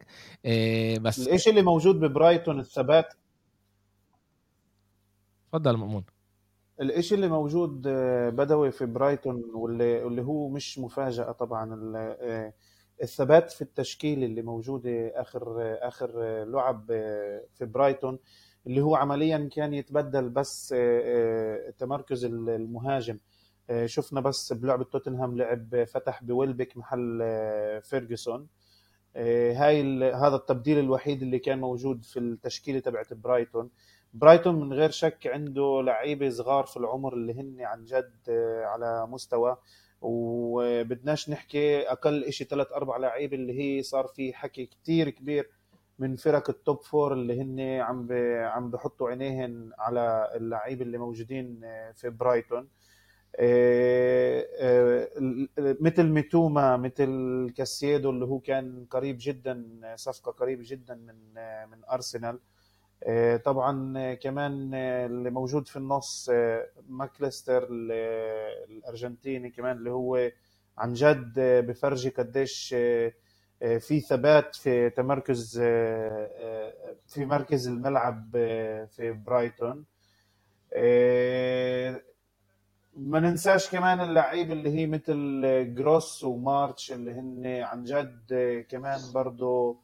آه بس إيش اللي موجود ببرايتون الثبات؟ تفضل مأمون. الإشي اللي موجود آه، بدوي في برايتون واللي واللي هو مش مفاجأة طبعا آه، الثبات في التشكيل اللي موجودة آخر آخر لعب آه، في برايتون اللي هو عمليا كان يتبدل بس تمركز المهاجم. شفنا بس بلعبة توتنهام لعب فتح بويلبك محل فيرجسون. هاي هذا التبديل الوحيد اللي كان موجود في التشكيلة تبعت برايتون. برايتون من غير شك عنده لعيبة صغار في العمر اللي هن عن جد آه، على مستوى. وبدناش نحكي أقل شيء ثلاث أربع لعيبه اللي هي صار في حكي كتير كبير من فرق ال top four اللي هن عم عم بحطوا عينيهن على اللعيبه اللي موجودين آه، في برايتون. آه، مثل ميتوما مثل كايسيدو اللي هو كان قريب جدا صفقة قريبه جدا من من أرسنال. طبعا كمان اللي موجود في النص آه، ماكليستر الأرجنتيني كمان اللي هو عن جد بفرجي قديش آه، في ثبات في تمركز في مركز الملعب في برايتون. ما ننساش كمان اللعيبه اللي هي مثل جروس ومارتش اللي هن عن جد كمان برضه آه،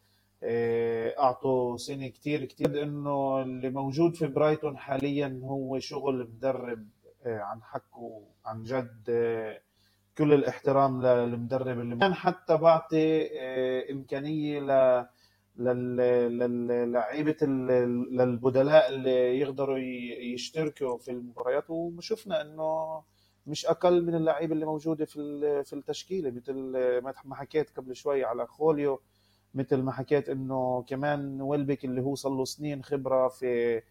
أعطوا سنه كتير كتير انه اللي موجود في برايتون حاليا هو شغل مدرب آه، عن حقه عن جد آه، كل الاحترام للمدرب اللي كان حتى بعطي إمكانية ل للعيبة للبدلاء اللي يقدروا يشتركوا في المباريات. وشفنا إنه مش أقل من اللعيبة اللي موجودة في في التشكيلة مثل ما حكيت قبل شوي على خوليو. مثل ما حكيت إنه كمان ويلبك اللي هو صار له سنين خبرة في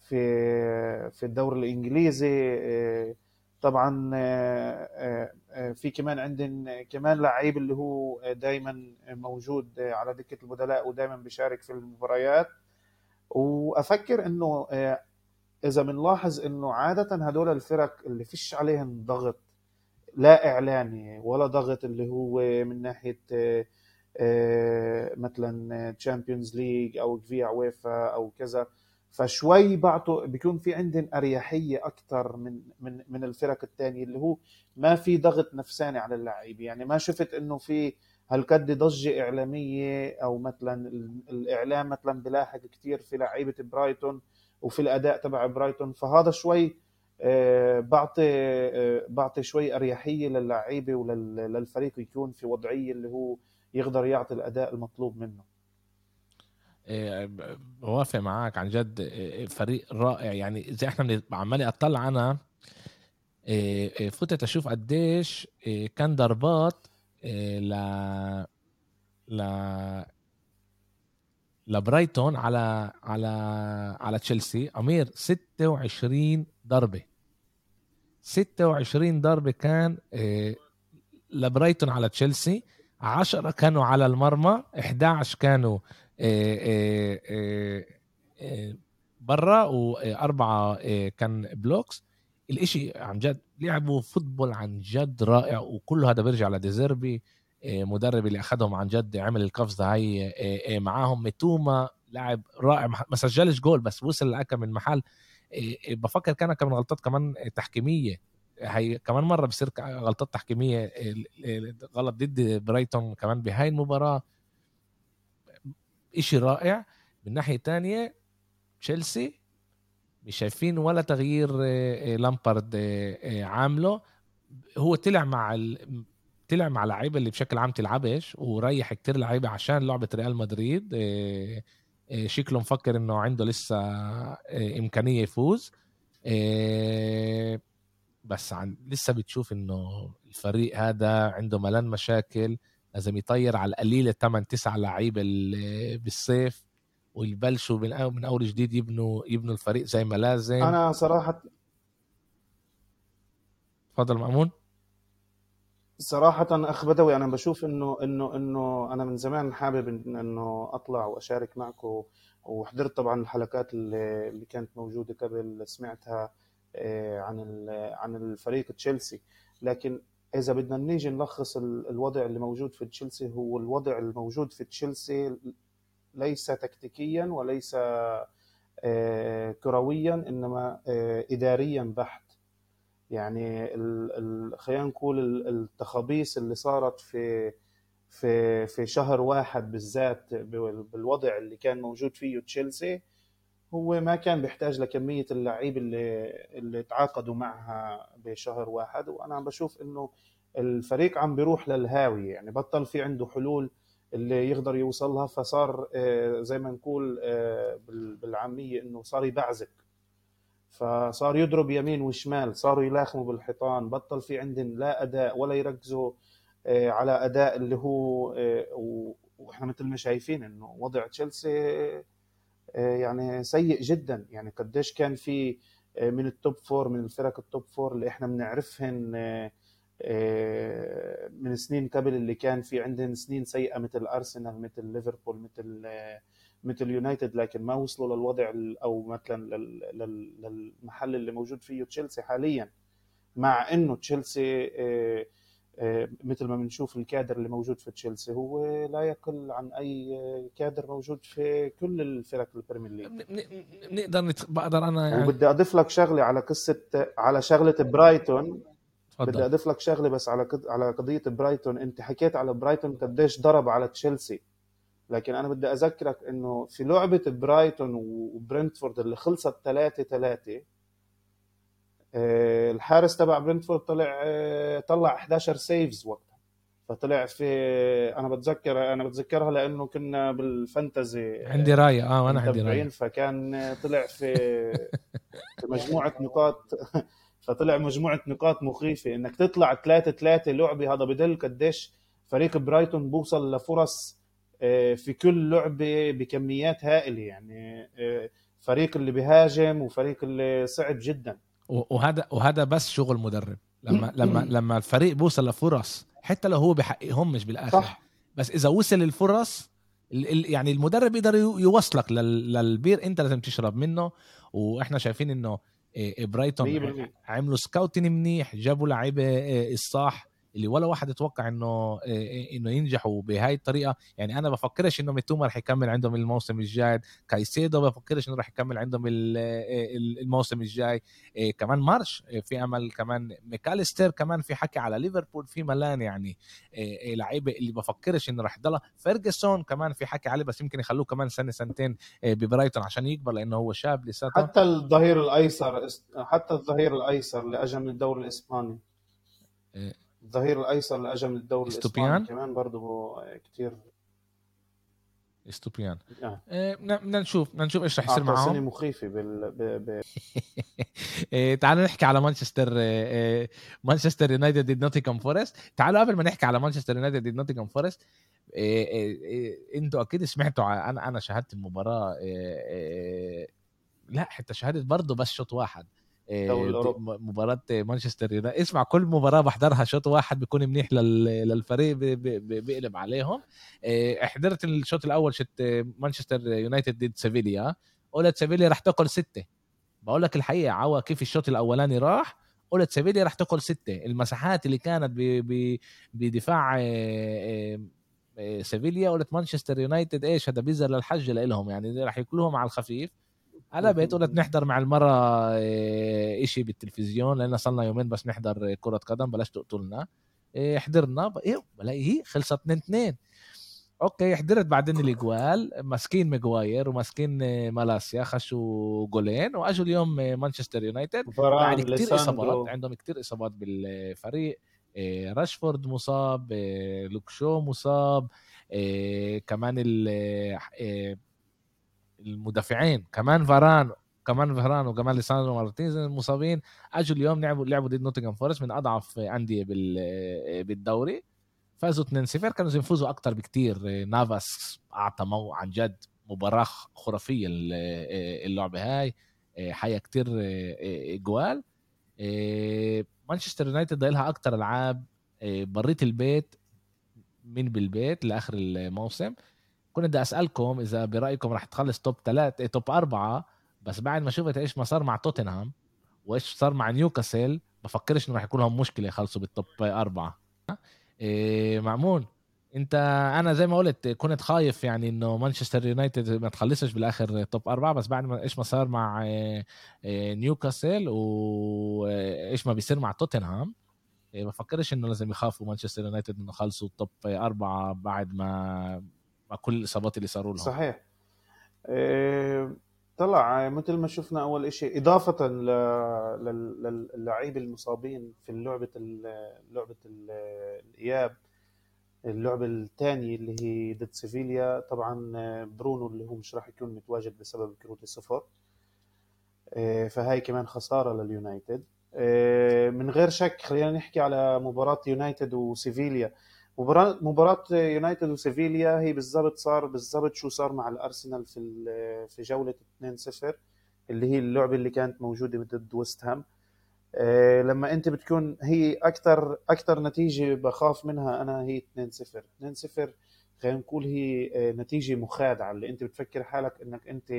في في الدوري الإنجليزي طبعا في كمان عندنا كمان لعيب اللي هو دائما موجود على دكة البدلاء ودائما بيشارك في المباريات. وأفكر إنه إذا بنلاحظ إنه عادة هدول الفرق اللي فيش عليهم ضغط لا اعلامي ولا ضغط اللي هو من ناحية مثلا Champions League أو فيا ويفا أو كذا. فشوي بعطوا بيكون في عندهم أريحية أكثر من من من الفرق الثانية اللي هو ما في ضغط نفساني على اللعيبه يعني ما شفت إنه في هالقد ضجة إعلامية أو مثلا الإعلام مثلا بلاحق كثير في لعيبة برايتون وفي الأداء تبع برايتون. فهذا شوي آه، بعطي آه، بعطي شوي أريحية للعيبة وللفريق يكون في وضعية اللي هو يقدر يعطي الأداء المطلوب منه. إيه، بوافق معاك عن جد. إيه، فريق رائع. يعني زي إحنا عمالي أطلع أنا إيه، فتت أشوف قديش كان ضربات ل ل لبرايتون على على على تشيلسي. أمير 26 ضربة. 26 ضربة كان لبرايتون على تشيلسي. 10 كانوا على المرمى 11 كانوا آه، آه، آه، برا وأربعة كان blocks. الإشي عن جد لعبوا football عن جد رائع وكله هذا بيرجع لديزيربي مدرب اللي أخذهم عن جد عمل القفزه هاي معاهم. ميتوما لاعب رائع ما سجلش جول بس وصل لأكم من محل. بفكر كان كمان غلطات كمان تحكيمية. هي كمان مرة بصير غلطات تحكيمية غلط ضد برايتون كمان بهاي المباراة. إشي رائع. من ناحية تانية تشيلسي مش شايفين ولا تغيير آه، آه، لامبارد آه، عامله. هو طلع مع ال... طلع مع لعيبة اللي بشكل عام تلعبش وريح كتير لعيبة عشان لعبة ريال مدريد. شكله مفكر إنه عنده لسه إمكانية يفوز. بس عن لسه بتشوف إنه الفريق هذا عنده ملان مشاكل لازم يطير على القليله 8 9 لعيبه بالصيف ويبلشوا من من أول جديد يبنوا يبنوا الفريق زي ما لازم. أنا صراحة تفضل مأمون. صراحة أخ بدوي أنا بشوف إنه إنه إنه أنا من زمان حابب إنه أطلع وأشارك معكم وحضرت طبعا الحلقات اللي, كانت موجودة قبل سمعتها عن عن الفريق تشيلسي. لكن إذا بدنا نيجي نلخص الوضع اللي موجود في تشيلسي هو الوضع الموجود في تشيلسي ليس تكتيكيا وليس آه، كرويا إنما آه، اداريا بحت. يعني خلينا نقول التخابيص اللي صارت في في في شهر واحد بالذات بالوضع اللي كان موجود فيه تشيلسي هو ما كان بيحتاج لكمية اللعيب اللي اللي تعاقدوا معها بشهر واحد. وأنا عم بشوف إنه الفريق عم بيروح للهاوي يعني بطل في عنده حلول اللي يقدر يوصلها. فصار آه، زي ما نقول آه، بالعامية إنه صار يبعزق. فصار يضرب يمين وشمال صاروا يلاطموا بالحيطان. بطل في عندهم لا أداء ولا يركزوا آه، على أداء اللي هو وإحنا مثل ما شايفين إنه وضع تشيلسي يعني سيء جدا. يعني قديش كان في آه، من ال top four من الفرق ال top four اللي إحنا بنعرفهن آه، من سنين قبل اللي كان في عندهم سنين سيئة مثل ارسنال مثل ليفربول مثل مثل يونايتد لكن ما وصلوا للوضع أو مثلا للمحل اللي موجود فيه تشيلسي حاليا. مع إنه تشيلسي آه، مثل ما بنشوف الكادر اللي موجود في تشيلسي هو لا يقل عن أي كادر موجود في كل الفرق ال Premier League. بنقدر نت... بقدر أنا يعني وبدي أضيف لك شغلة على قصه على شغلة برايتون. تفضل. بدي أضيف لك شغلة بس على قد... على قضية برايتون. أنت حكيت على برايتون قديش ضرب على تشيلسي. لكن أنا بدي أذكرك إنه في لعبة برايتون وبرنتفورد اللي خلصت 3 3 آه، الحارس تبع برنتفورد طلع آه، طلع 11 saves وقتها. فطلع في أنا بتذكر أنا بتذكرها لأنه كنا بال fantasy عندي رايا وأنا عندي رايا فكان طلع في في مجموعة نقاط فطلع مجموعة نقاط مخيفة. إنك تطلع 3 3 لعبة هذا بدل قديش فريق برايتون بوصل لفرص آه، في كل لعبة بكميات هائلة يعني فريق اللي بيهاجم وفريق اللي صعب جدا. وهذا وهذا بس شغل مدرب. لما لما لما الفريق بوصل لفرص حتى لو هو بحققهم مش بالآخر. صح. بس إذا وصل الفرص يعني المدرب يقدر يوصلك للبير أنت لازم تشرب منه. وإحنا شايفين إنه إيه، برايتون عملوا scouting منيح جابوا لعيبة إيه، الصح اللي ولا واحد يتوقع إنه إيه، إنه ينجحوا بهاي الطريقة. يعني أنا بفكرش إنه ميتوما رح يكمل عندهم الموسم الجاي. كايسيدو بفكرش إنه رح يكمل عندهم الموسم الجاي. كمان مارش في أمل كمان. ماكاليستر كمان في حكي على ليفربول في ملان يعني لعيبة اللي بفكرش إنه رح يضلها. فيرجسون كمان في حكي عليه بس يمكن يخلوه كمان سنة سنتين ببرايتون عشان يكبر لأنه هو شاب لساته. حتى الظهير الأيسر حتى الظهير الأيسر اللي اجى من الدوري الإسباني. الظهير الأيسر اللي اجى من الدوري الإسباني كمان برضه كثير إستوبينيان. آه. إيه بدنا نشوف بدنا نشوف إيش رح يصير معهم. سنه مخيفة بال ب... ب... إيه تعالوا نحكي على مانشستر إيه مانشستر يونايتد ضد نوتنغهام فورست. تعالوا قبل ما نحكي على مانشستر يونايتد ضد نوتنغهام فورست إيه أنتوا أكيد سمعتوا أنا أنا شاهدت المباراة لا حتى شاهدت برضه بس شوط واحد. آه، مباراة مانشستر يونايتد اسمع كل مباراة بحضرها شوط واحد بيكون منيح للفريق بيقلب عليهم. آه، حضرت الشوط الأول شت مانشستر يونايتد ضد سيفيليا. قلت سيفيليا رح تاكل ستة. بقول لك الحقيقة عوا كيف الشوط الأولاني راح؟ قلت سيفيليا رح تاكل ستة. المساحات اللي كانت بدفاع آه، سيفيليا قلت مانشستر يونايتد إيش هذا بيزر للحج لهم يعني رح ياكلوهم على الخفيف. على بيت قلت نحضر مع المرة آه، إشي بالتلفزيون لأن صلنا يومين بس نحضر كرة قدم بلاش تقتلنا. آه، حضرنا إيه بلاقي هي خلصت 2 2 أوكي حضرت بعدين الإجوال ماسكين ماجواير وماسكين آه، مالاسيا خشوا جولين وأجوا اليوم مانشستر يونايتد. بعد كثير إصابات عندهم كثير إصابات بالفريق. راشفورد مصاب لوك شو مصاب كمان المدافعين. كمان فاران كمان فاران وكمان لساندرو مارتينيز مصابين أجوا اليوم لعبوا لعبوا ضد نوتنغهام فورست من أضعف أندية بالدوري. فازوا 2-0 كانوا يفوزوا أكثر بكثير نافاس أعطى مو عن جد مباراة خرافية اللعبة هاي. حيا كتير جوال مانشستر يونايتد لها أكثر ألعاب بريت البيت من بالبيت لآخر الموسم. كنت بدي أسألكم إذا برأيكم رح تخلص توب ثلاثة توب أربعة بس بعد ما شفت إيش ما صار مع توتنهام وإيش صار مع نيوكاسل بفكرش إنه رح يكون لهم مشكلة يخلصوا بالتوب أربعة. إيه معمول أنت أنا زي ما قلت كنت خايف يعني إنه مانشستر يونايتد ما تخلصش بالآخر top أربعة بس بعد ما إيش ما صار مع إيه إيه نيوكاسل وايش ما بيصير مع توتنهام إيه بفكرش إنه لازم يخافوا مانشستر يونايتد إنه خلصوا top أربعة بعد ما مع كل الإصابات اللي صاروا لهم. صحيح. إيه طلع مثل ما شفنا أول شيء إضافة للعيب المصابين في لعبة لعبه الإياب. اللعبة الثانية اللي هي ضد سيفيليا طبعا برونو اللي هو مش راح يكون متواجد بسبب كروت الصفر. إيه، فهاي كمان خسارة لليونايتد. إيه، من غير شك خلينا نحكي على مباراة يونايتد وسيفيليا. مباراة مباراة يونايتد وسيفيليا هي بالضبط صار بالضبط شو صار مع الأرسنال في في جولة 2-0 اللي هي اللعبة اللي كانت موجودة ضد ويست هام. آه، لما أنت بتكون هي أكثر أكثر نتيجة بخاف منها أنا هي 2-0 2-0 خلينا نقول هي آه، نتيجة مخادعة اللي أنت بتفكر حالك إنك أنت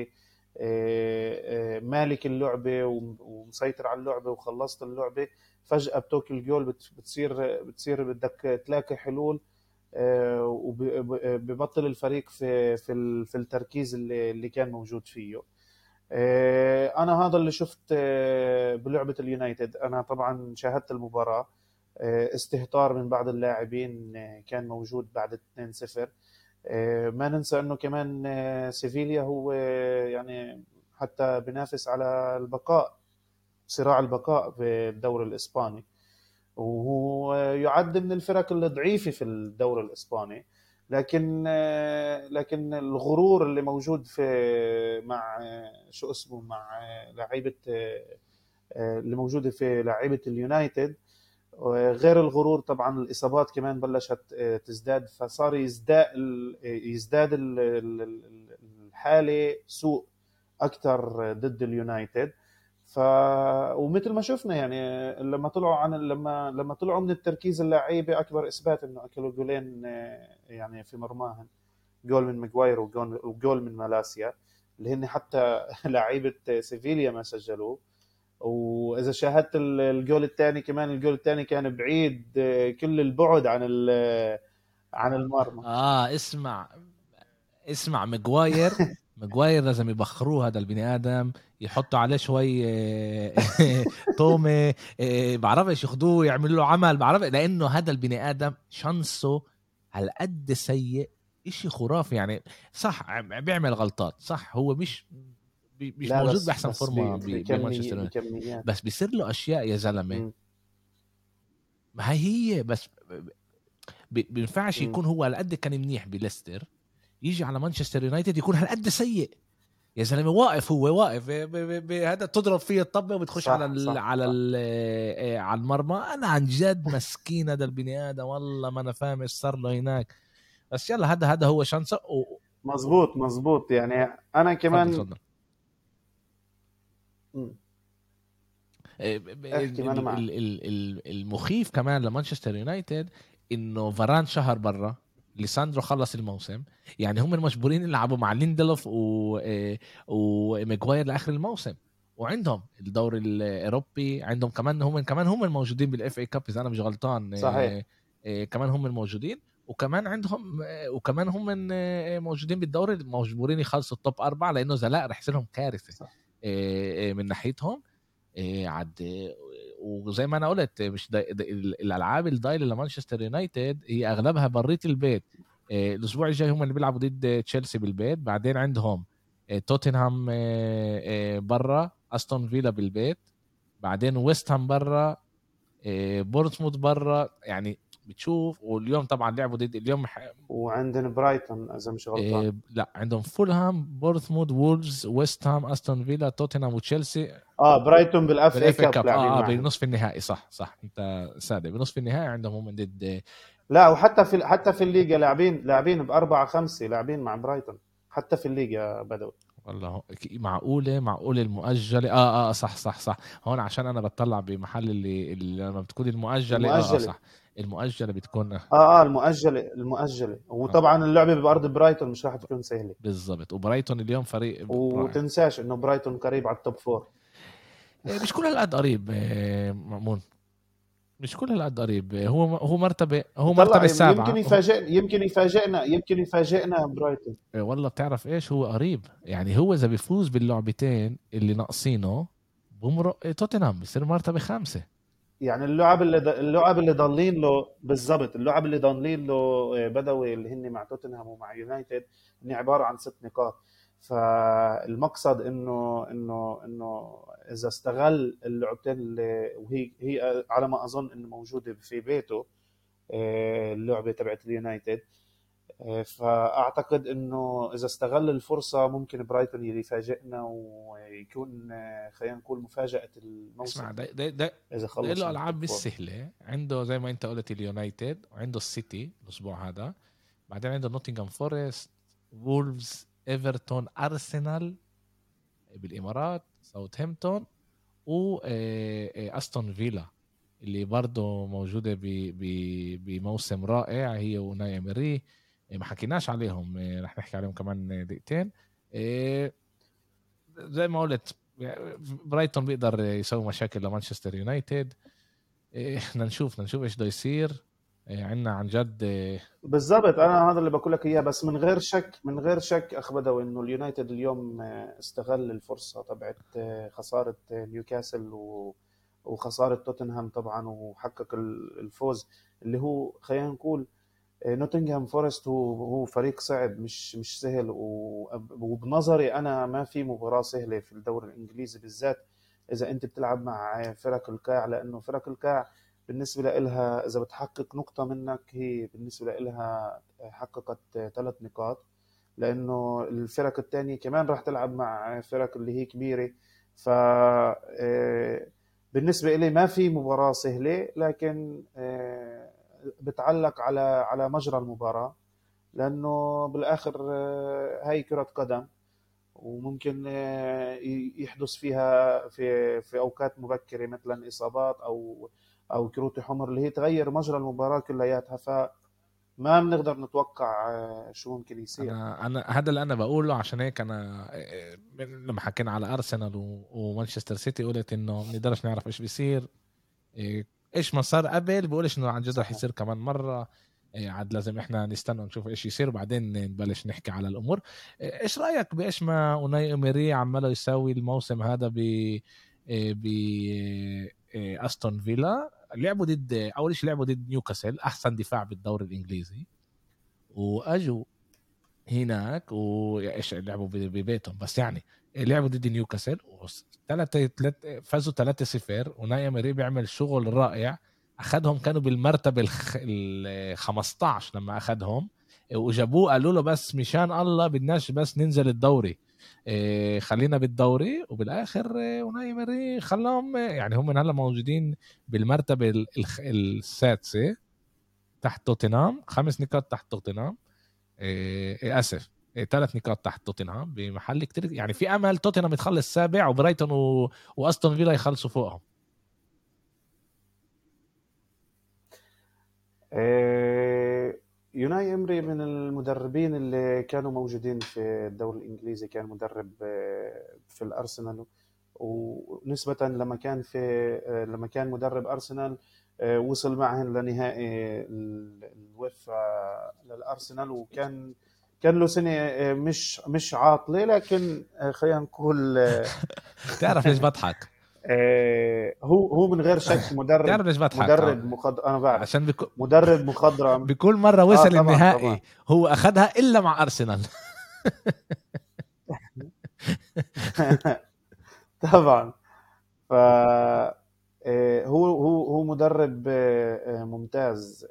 مالك اللعبة ومسيطر على اللعبة وخلصت اللعبة. فجأة بتوكل الجول بتصير بتصير بدك تلاقي حلول آه، وببطل الفريق في في في التركيز اللي اللي كان موجود فيه. آه، أنا هذا اللي شفت آه، بلعبة اليونايتد. أنا طبعا شاهدت المباراة. استهتار من بعض اللاعبين كان موجود بعد 2-0 ما ننسى أنه كمان سيفيليا هو يعني حتى بينافس على البقاء صراع البقاء في الدوري الإسباني. وهو يعد من الفرق الضعيفة في الدوري الإسباني. لكن لكن الغرور اللي موجود في مع شو اسمه مع لعيبة اللي موجودة في لعيبة اليونايتد غير الغرور طبعا الإصابات كمان بلشت تزداد فصار يزداد يزداد الحالة سوء أكثر ضد اليونايتد. ف ومثل ما شفنا يعني لما طلعوا عن لما لما طلعوا من التركيز اللعيبة أكبر إثبات إنه اكلوا جولين يعني في مرماهم جول من ماجواير وجول من مالاسيا اللي هن حتى لعيبة سيفيليا ما سجلوه. وإذا شاهدت الجول الثاني كمان الجول الثاني كان بعيد كل البعد عن عن المرمى. آه اسمع اسمع ماجواير ماجواير لازم يبخروه هذا البني آدم يحطوا عليه شوي تومي بعرفش ياخذوه يعملوا له عمل بعرف لأنه هذا البني آدم شانسه على قد سيء إشي خرافي يعني. صح بيعمل غلطات صح هو مش مش موجود بأحسن فورمة بمانشستر بس بيصير له أشياء يا زلمة. ما هي هي بس بينفعش يكون هو على قد كان منيح بليستر يجي على مانشستر يونايتد يكون هالقد سيء. يا زلمة واقف هو واقف. هذا تضرب فيه الطبة وبتخش صح على صح على ال على المرمى. أنا عن جد مسكين هذا البني آدم. والله ما أنا فاهم إيش صار له هناك. بس يلا هذا هذا هو شانسه. و... مزبوط مزبوط يعني أنا كمان فضل المخيف كمان لمانشستر يونايتد إنه فاران شهر برا ليساندرو خلص الموسم. يعني هم مجبورين يلعبوا مع ليندلوف و وماجواير لآخر الموسم. وعندهم الدوري الأوروبي عندهم كمان هم كمان هم الموجودين بال FA Cup إذا أنا مش غلطان صحيح. كمان هم الموجودين. وكمان عندهم وكمان هم موجودين بالدوري مجبورين يخلصوا ال top أربعة لأنه لا رح يصير لهم كارثة. صح. من ناحيتهم عد وزي ما أنا قلت مش دا الألعاب الضايل لمانشستر يونايتد هي أغلبها برات البيت. الأسبوع الجاي هم اللي بيلعبوا ضد تشيلسي بالبيت بعدين عندهم توتنهام برا أستون فيلا بالبيت بعدين ويست هام برا بورنموث برا يعني بتشوف واليوم طبعا لعبوا ضد اليوم ح... وعندنا برايتون إذا مش غلطان. إيه لا عندهم فولهام بورنموث وولفز ويست هام أستون فيلا توتنهام وتشيلسي. آه برايتون بال FA Cup. آه بنصف النهائي صح صح. أنت صادق بنصف النهائي عندهم هم ضد لا وحتى في حتى في الليجا لاعبين لاعبين بأربعة خمسة لاعبين مع برايتون. حتى في الليجا بدوي. والله معقولة معقولة المؤجلة. آه آه صح صح صح. هون عشان أنا بطلع بمحل اللي, اللي لما بتكون المؤجلة, المؤجلة. آه, آه صح. المؤجلة بتكون آه آه المؤجلة المؤجلة. وطبعا اللعبة بأرض برايتون مش راح تكون سهلة. بالضبط. وبرايتون اليوم فريق وتنساش إنه برايتون قريب على ال top four إيه، مش كل هالقد قريب إيه، مأمون. مش كل هالقد قريب. هو هو مرتبة هو مرتبة السابعه يمكن يفاجئ يمكن يفاجئنا يمكن يفاجئنا برايتون. إيه، والله بتعرف إيش؟ هو قريب. يعني هو إذا بيفوز باللعبتين اللي ناقصينه بمرق توتنهام بصير مرتبة خامسة. يعني اللعب اللي اللعب اللي ضالين له بالضبط اللعب اللي ضالين له آه، بدوي اللي هن مع توتنهام ومع يونايتد هن عبارة عن ست نقاط. فالمقصد إنه إنه إنه إذا استغل اللعبتين اللي وهي هي على ما أظن إنه موجودة في بيته آه، اللعبة تبعت اليونايتد فأعتقد إنه إذا استغل الفرصة ممكن برايتون يفاجئنا ويكون خلينا نقول مفاجأة الموسم. اسمع ده ده, ده إذا خلص له ألعاب مش سهلة. عنده زي ما أنت قلت اليونايتد وعنده السيتي الأسبوع هذا. بعدين عنده نوتنغهام فورست وولفز إيفرتون أرسنال بالإمارات ساوثهامبتون واستون فيلا اللي برضه موجودة بموسم رائع. هي وناي إمري. إيه، ما حكيناش عليهم. إيه، رح نحكي عليهم كمان دقيقتين. إيه، زي ما قلت برايتون بيقدر يسوي مشاكل لمانشستر يونايتد. بدنا نشوف نشوف إيش بده يصير. عندنا عن جد بالضبط. أنا هذا اللي بقول لك إياه بس من غير شك من غير شك اخ بدوي إنه اليونايتد اليوم استغل الفرصة تبعت خسارة نيوكاسل وخسارة توتنهام طبعا وحقق الفوز. اللي هو خلينا نقول نوتنغهام فورست هو هو فريق صعب مش مش سهل. وبنظري أنا ما في مباراة سهلة في الدوري الإنجليزي بالذات إذا أنت بتلعب مع فرق القاع لأنه فرق الكاع بالنسبة لها إذا بتحقق نقطة منك هي بالنسبة لها حققت ثلاث نقاط. لأنه الفرق الثانية كمان راح تلعب مع فرق اللي هي كبيرة. ف آه، بالنسبة لي ما في مباراة سهلة لكن آه، بتعلق على على مجرى المباراة لأنه بالآخر آه، هاي كرة قدم وممكن آه، يحدث فيها في في أوقات مبكرة مثلا إصابات أو أو كروت حمر اللي هي تغير مجرى المباراة كلياتها. ف ما بنقدر نتوقع آه، شو ممكن يصير. أنا أنا هذا اللي أنا بقوله. عشان هيك أنا لما حكينا على أرسنال ومانشستر سيتي قلت إنه ما بنقدرش نعرف إيش بيصير. إيش ما صار قبل بقولش إنه عن جد رح يصير كمان مرة. إيه، عاد لازم إحنا نستنى نشوف إيش يصير وبعدين نبلش نحكي على الأمور. إيه، إيش رأيك بإيش ما أوناي إميري عماله يسوي الموسم هذا ب إيه، ب أستون فيلا؟ لعبوا ضد أول شيء لعبوا ضد نيوكاسل أحسن دفاع بالدوري الإنجليزي. وأجوا هناك وايش لعبوا ببيتهم. بس يعني لعبوا ضد نيوكاسل ثلاثة فازوا 3-0 وناي اميري بيعمل شغل رائع. اخذهم كانوا بالمرتبة ال 15 لما اخذهم وجابوه قالوا له بس مشان الله بدناش بس ننزل الدوري. إيه، خلينا بالدوري. وبالآخر وناي مري خلاهم يعني هم هلا موجودين بالمرتبة السادسة تحت توتنهام. خمس نقاط تحت توتنهام. إيه اسف ثلاث نقاط تحت توتنهام بمحل كتير. يعني في أمل توتنهام يتخلص سابع وبرايتون و... وأستون فيلا يخلصوا فوقهم. آه، يوناي إمري من المدربين اللي كانوا موجودين في الدوري الإنجليزي كان مدرب آه، في الأرسنال. ونسبة لما كان في لما كان مدرب أرسنال وصل معهم لنهائي الوفا للأرسنال وكان كان له سنة مش مش عاطلة لكن خلينا نقول تعرف ليش بضحك؟ آه، هو هو من غير شك مدرب تعرف ليش بضحك؟ مدرب مخض... أنا بعرف. عشان بكو... مدرب مخضرم. بكل مرة وصل آه النهائي طبعًا. هو أخذها إلا مع أرسنال. طبعا. ف آه، هو هو هو مدرب آه، ممتاز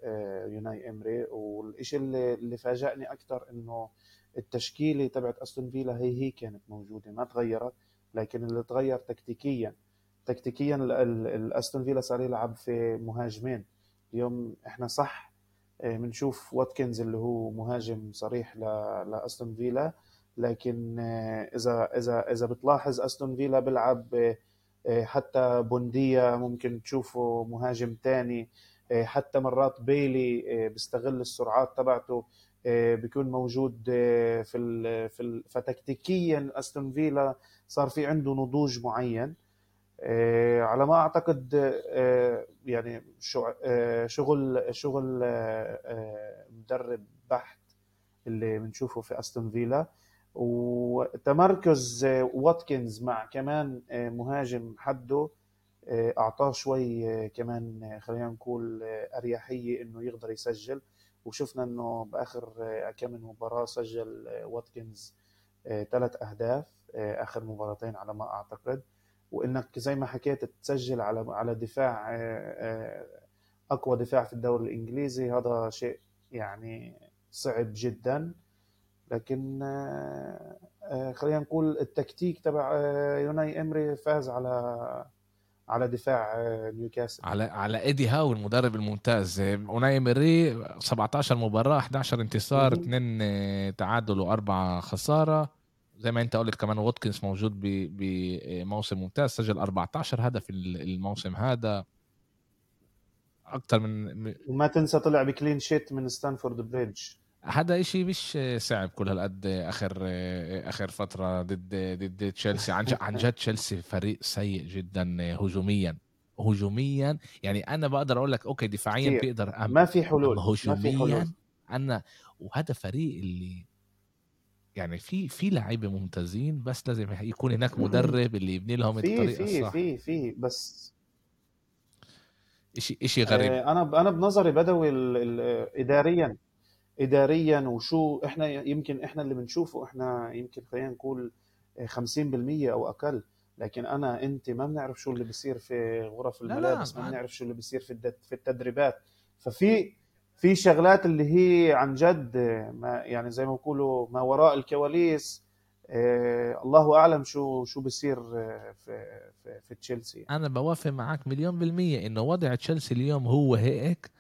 يوناي إمري. والشيء اللي اللي فاجأني أكثر إنه التشكيلة تبعت أستون فيلا هي هي كانت موجودة ما تغيرت لكن اللي تغير تكتيكيا تكتيكيا الاستون فيلا صار يلعب في مهاجمين. اليوم إحنا صح بنشوف آه، واتكنز اللي هو مهاجم صريح لأستون فيلا لكن آه، إذا إذا إذا بتلاحظ أستون فيلا بيلعب آه، حتى بونديا ممكن تشوفه مهاجم تاني. حتى مرات بيلي بيستغل السرعات تبعته بيكون موجود في ال في ال فتكتيكيا أستون فيلا صار في عنده نضوج معين. آه، على ما أعتقد آه، يعني آه، شغل شغل مدرب بحت اللي بنشوفه في أستون فيلا وتمركز واتكنز مع كمان مهاجم حده أعطاه شوي كمان خلينا نقول أريحية إنه يقدر يسجل. وشفنا إنه بآخر كم مباراة سجل واتكنز ثلاث أهداف آخر مباراتين على ما أعتقد. وإنك زي ما حكيت تسجل على على دفاع آه، آه، أقوى دفاع في الدوري الإنجليزي هذا شيء يعني صعب جدا. لكن آه، خلينا نقول التكتيك تبع أوناي إمري فاز على على دفاع نيوكاسل. على على إيدي هاو المدرب الممتاز. اوناي إمري 17 مباراة 11 انتصار 2 تعادل وأربعة خسارة. زي ما أنت قلت كمان واتكنز موجود بموسم ممتاز سجل 14 هدف الموسم هذا. أكثر من وما تنسى طلع ب clean sheet من ستامفورد بريدج هذا إشي مش صعب كل هالقد آخر آخر فترة ضد ضد تشيلسي. عن عن جد تشيلسي فريق سيء جدا هجوميا. هجوميا يعني أنا بقدر أقول لك okay دفاعيا بيقدر ما في حلول هجوميا أنا وهذا فريق اللي يعني في في لعيبة ممتازين بس لازم يكون هناك مدرب اللي يبني لهم الطريقة في الصح. في في بس شيء شيء غريب. آه، أنا أنا بنظري بدوي اداريا. اداريا وشو إحنا يمكن إحنا اللي بنشوفه إحنا يمكن خلينا نقول 50% أو أقل. لكن أنا أنت ما بنعرف شو اللي بيصير في غرف الملابس ما بنعرف شو اللي بيصير في في التدريبات. ففي في شغلات اللي هي عن جد ما يعني زي ما بيقولوا ما وراء الكواليس آه الله أعلم شو شو بصير آه، في في, في تشيلسي. أنا بوافق معك مليون بالمية إنه وضع تشيلسي اليوم هو هيك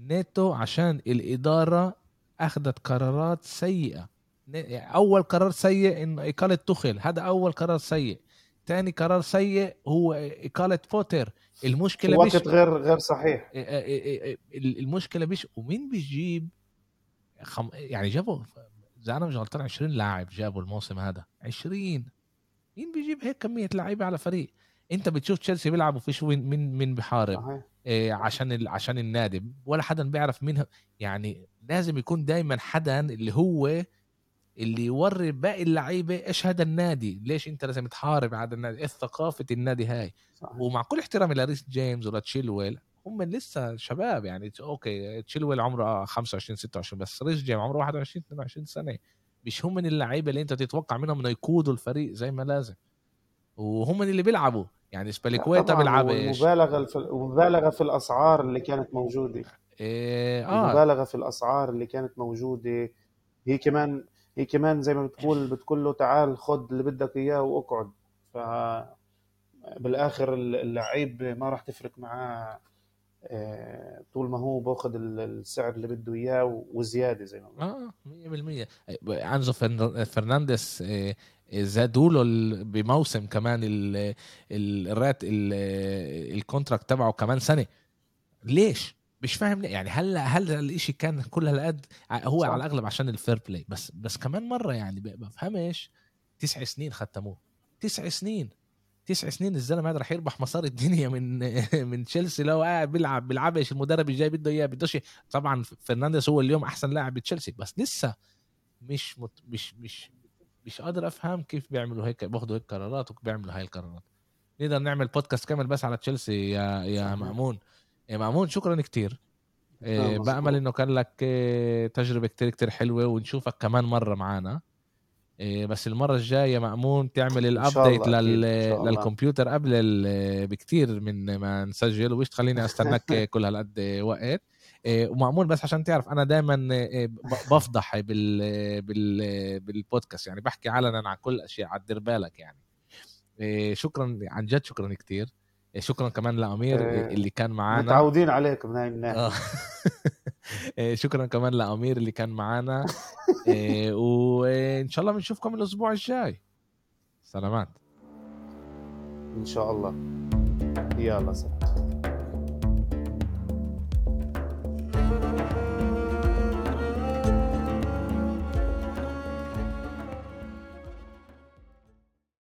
نيتو عشان الإدارة أخذت قرارات سيئة. أول قرار سيء انه إقالة توخيل. هذا أول قرار سيء. ثاني قرار سيء هو إقالة بوتر المشكلة وقت بيش غير غير صحيح. المشكلة مش ومين بيجيب؟ خم... يعني جابوا اذا أنا مش غلطان 20 لاعب جابوا الموسم هذا. 20 مين بيجيب هيك كمية لعيبة على فريق؟ أنت بتشوف تشيلسي بيلعبوا فيش وين مين مين بحارب إيه عشان ال... عشان النادي. ولا حدا بيعرف مين يعني لازم يكون دايما حدا اللي هو اللي يوري باقي اللعيبة إيش هذا النادي ليش أنت لازم تحارب هذا النادي إيش ثقافة النادي هاي. صحيح. ومع كل احترامي لريس جيمس ولا تشيلويل هم لسه شباب يعني. okay تشيلويل عمره 25 26 بس ريس جيمس عمره 21 22 سنة. مش هم من اللعيبة اللي أنت تتوقع منهم إنه يقودوا الفريق زي ما لازم. وهم اللي بيلعبوا. يعني أزبيليكويتا بيلعب إيش؟ في مبالغه في الأسعار اللي كانت موجودة. إيه آه. مبالغه في الأسعار اللي كانت موجودة. هي كمان هي كمان زي ما بتقول بتقول له تعال خد اللي بدك إياه وأقعد. ف بالآخر اللعيب ما راح تفرق معاه آه، طول ما هو باخذ السعر اللي بده إياه وزيادة زي ما آه 100% انزو فرنانديز زادوا له بموسم كمان الرات ال contract تبعه كمان سنة. ليش؟ مش فاهم ليه. يعني هل هل الإشي كان كل هالقد هو صح. على الأغلب عشان ال fair play. بس بس كمان مرة يعني بفهمش. تسع سنين ختموه. تسع سنين. تسع سنين الزلمة هذا رح يربح مسار الدنيا من من تشيلسي. لو قاعد بيلعب بيلعبش. المدرب الجاي بده إياه بدوش طبعا فرنانديز هو اليوم أحسن لاعب بتشيلسي. بس لسه مش مت مش مش مش قادر افهم كيف بيعملوا هيك باخذوا هيك قرارات وبيعملوا هاي القرارات. نقدر نعمل بودكاست كامل بس على تشيلسي يا يا مأمون. يا مأمون شكرا كتير. إيه بأمل إنه كان لك إيه تجربة كتير كتير حلوة ونشوفك كمان مرة معنا. إيه بس المرة الجاية مأمون تعمل الابديت لل... للكمبيوتر قبل ال... بكتير من ما نسجل وش تخليني أستناك كل هالقد وقت. إيه ومأمون بس عشان تعرف أنا دائما إيه بفضح بال... بال... بالبودكاست يعني بحكي علنا عن كل الاشياء عدير بالك يعني. شكرا عن جد شكرا كتير. شكرا كمان لأمير آه، اللي كان معانا. متعودين عليك من هاي الناحية. آه. آه، شكرا كمان لأمير اللي كان معانا. وإن شاء الله بنشوفكم الأسبوع الجاي. سلامات. إن شاء الله. يلا سلام.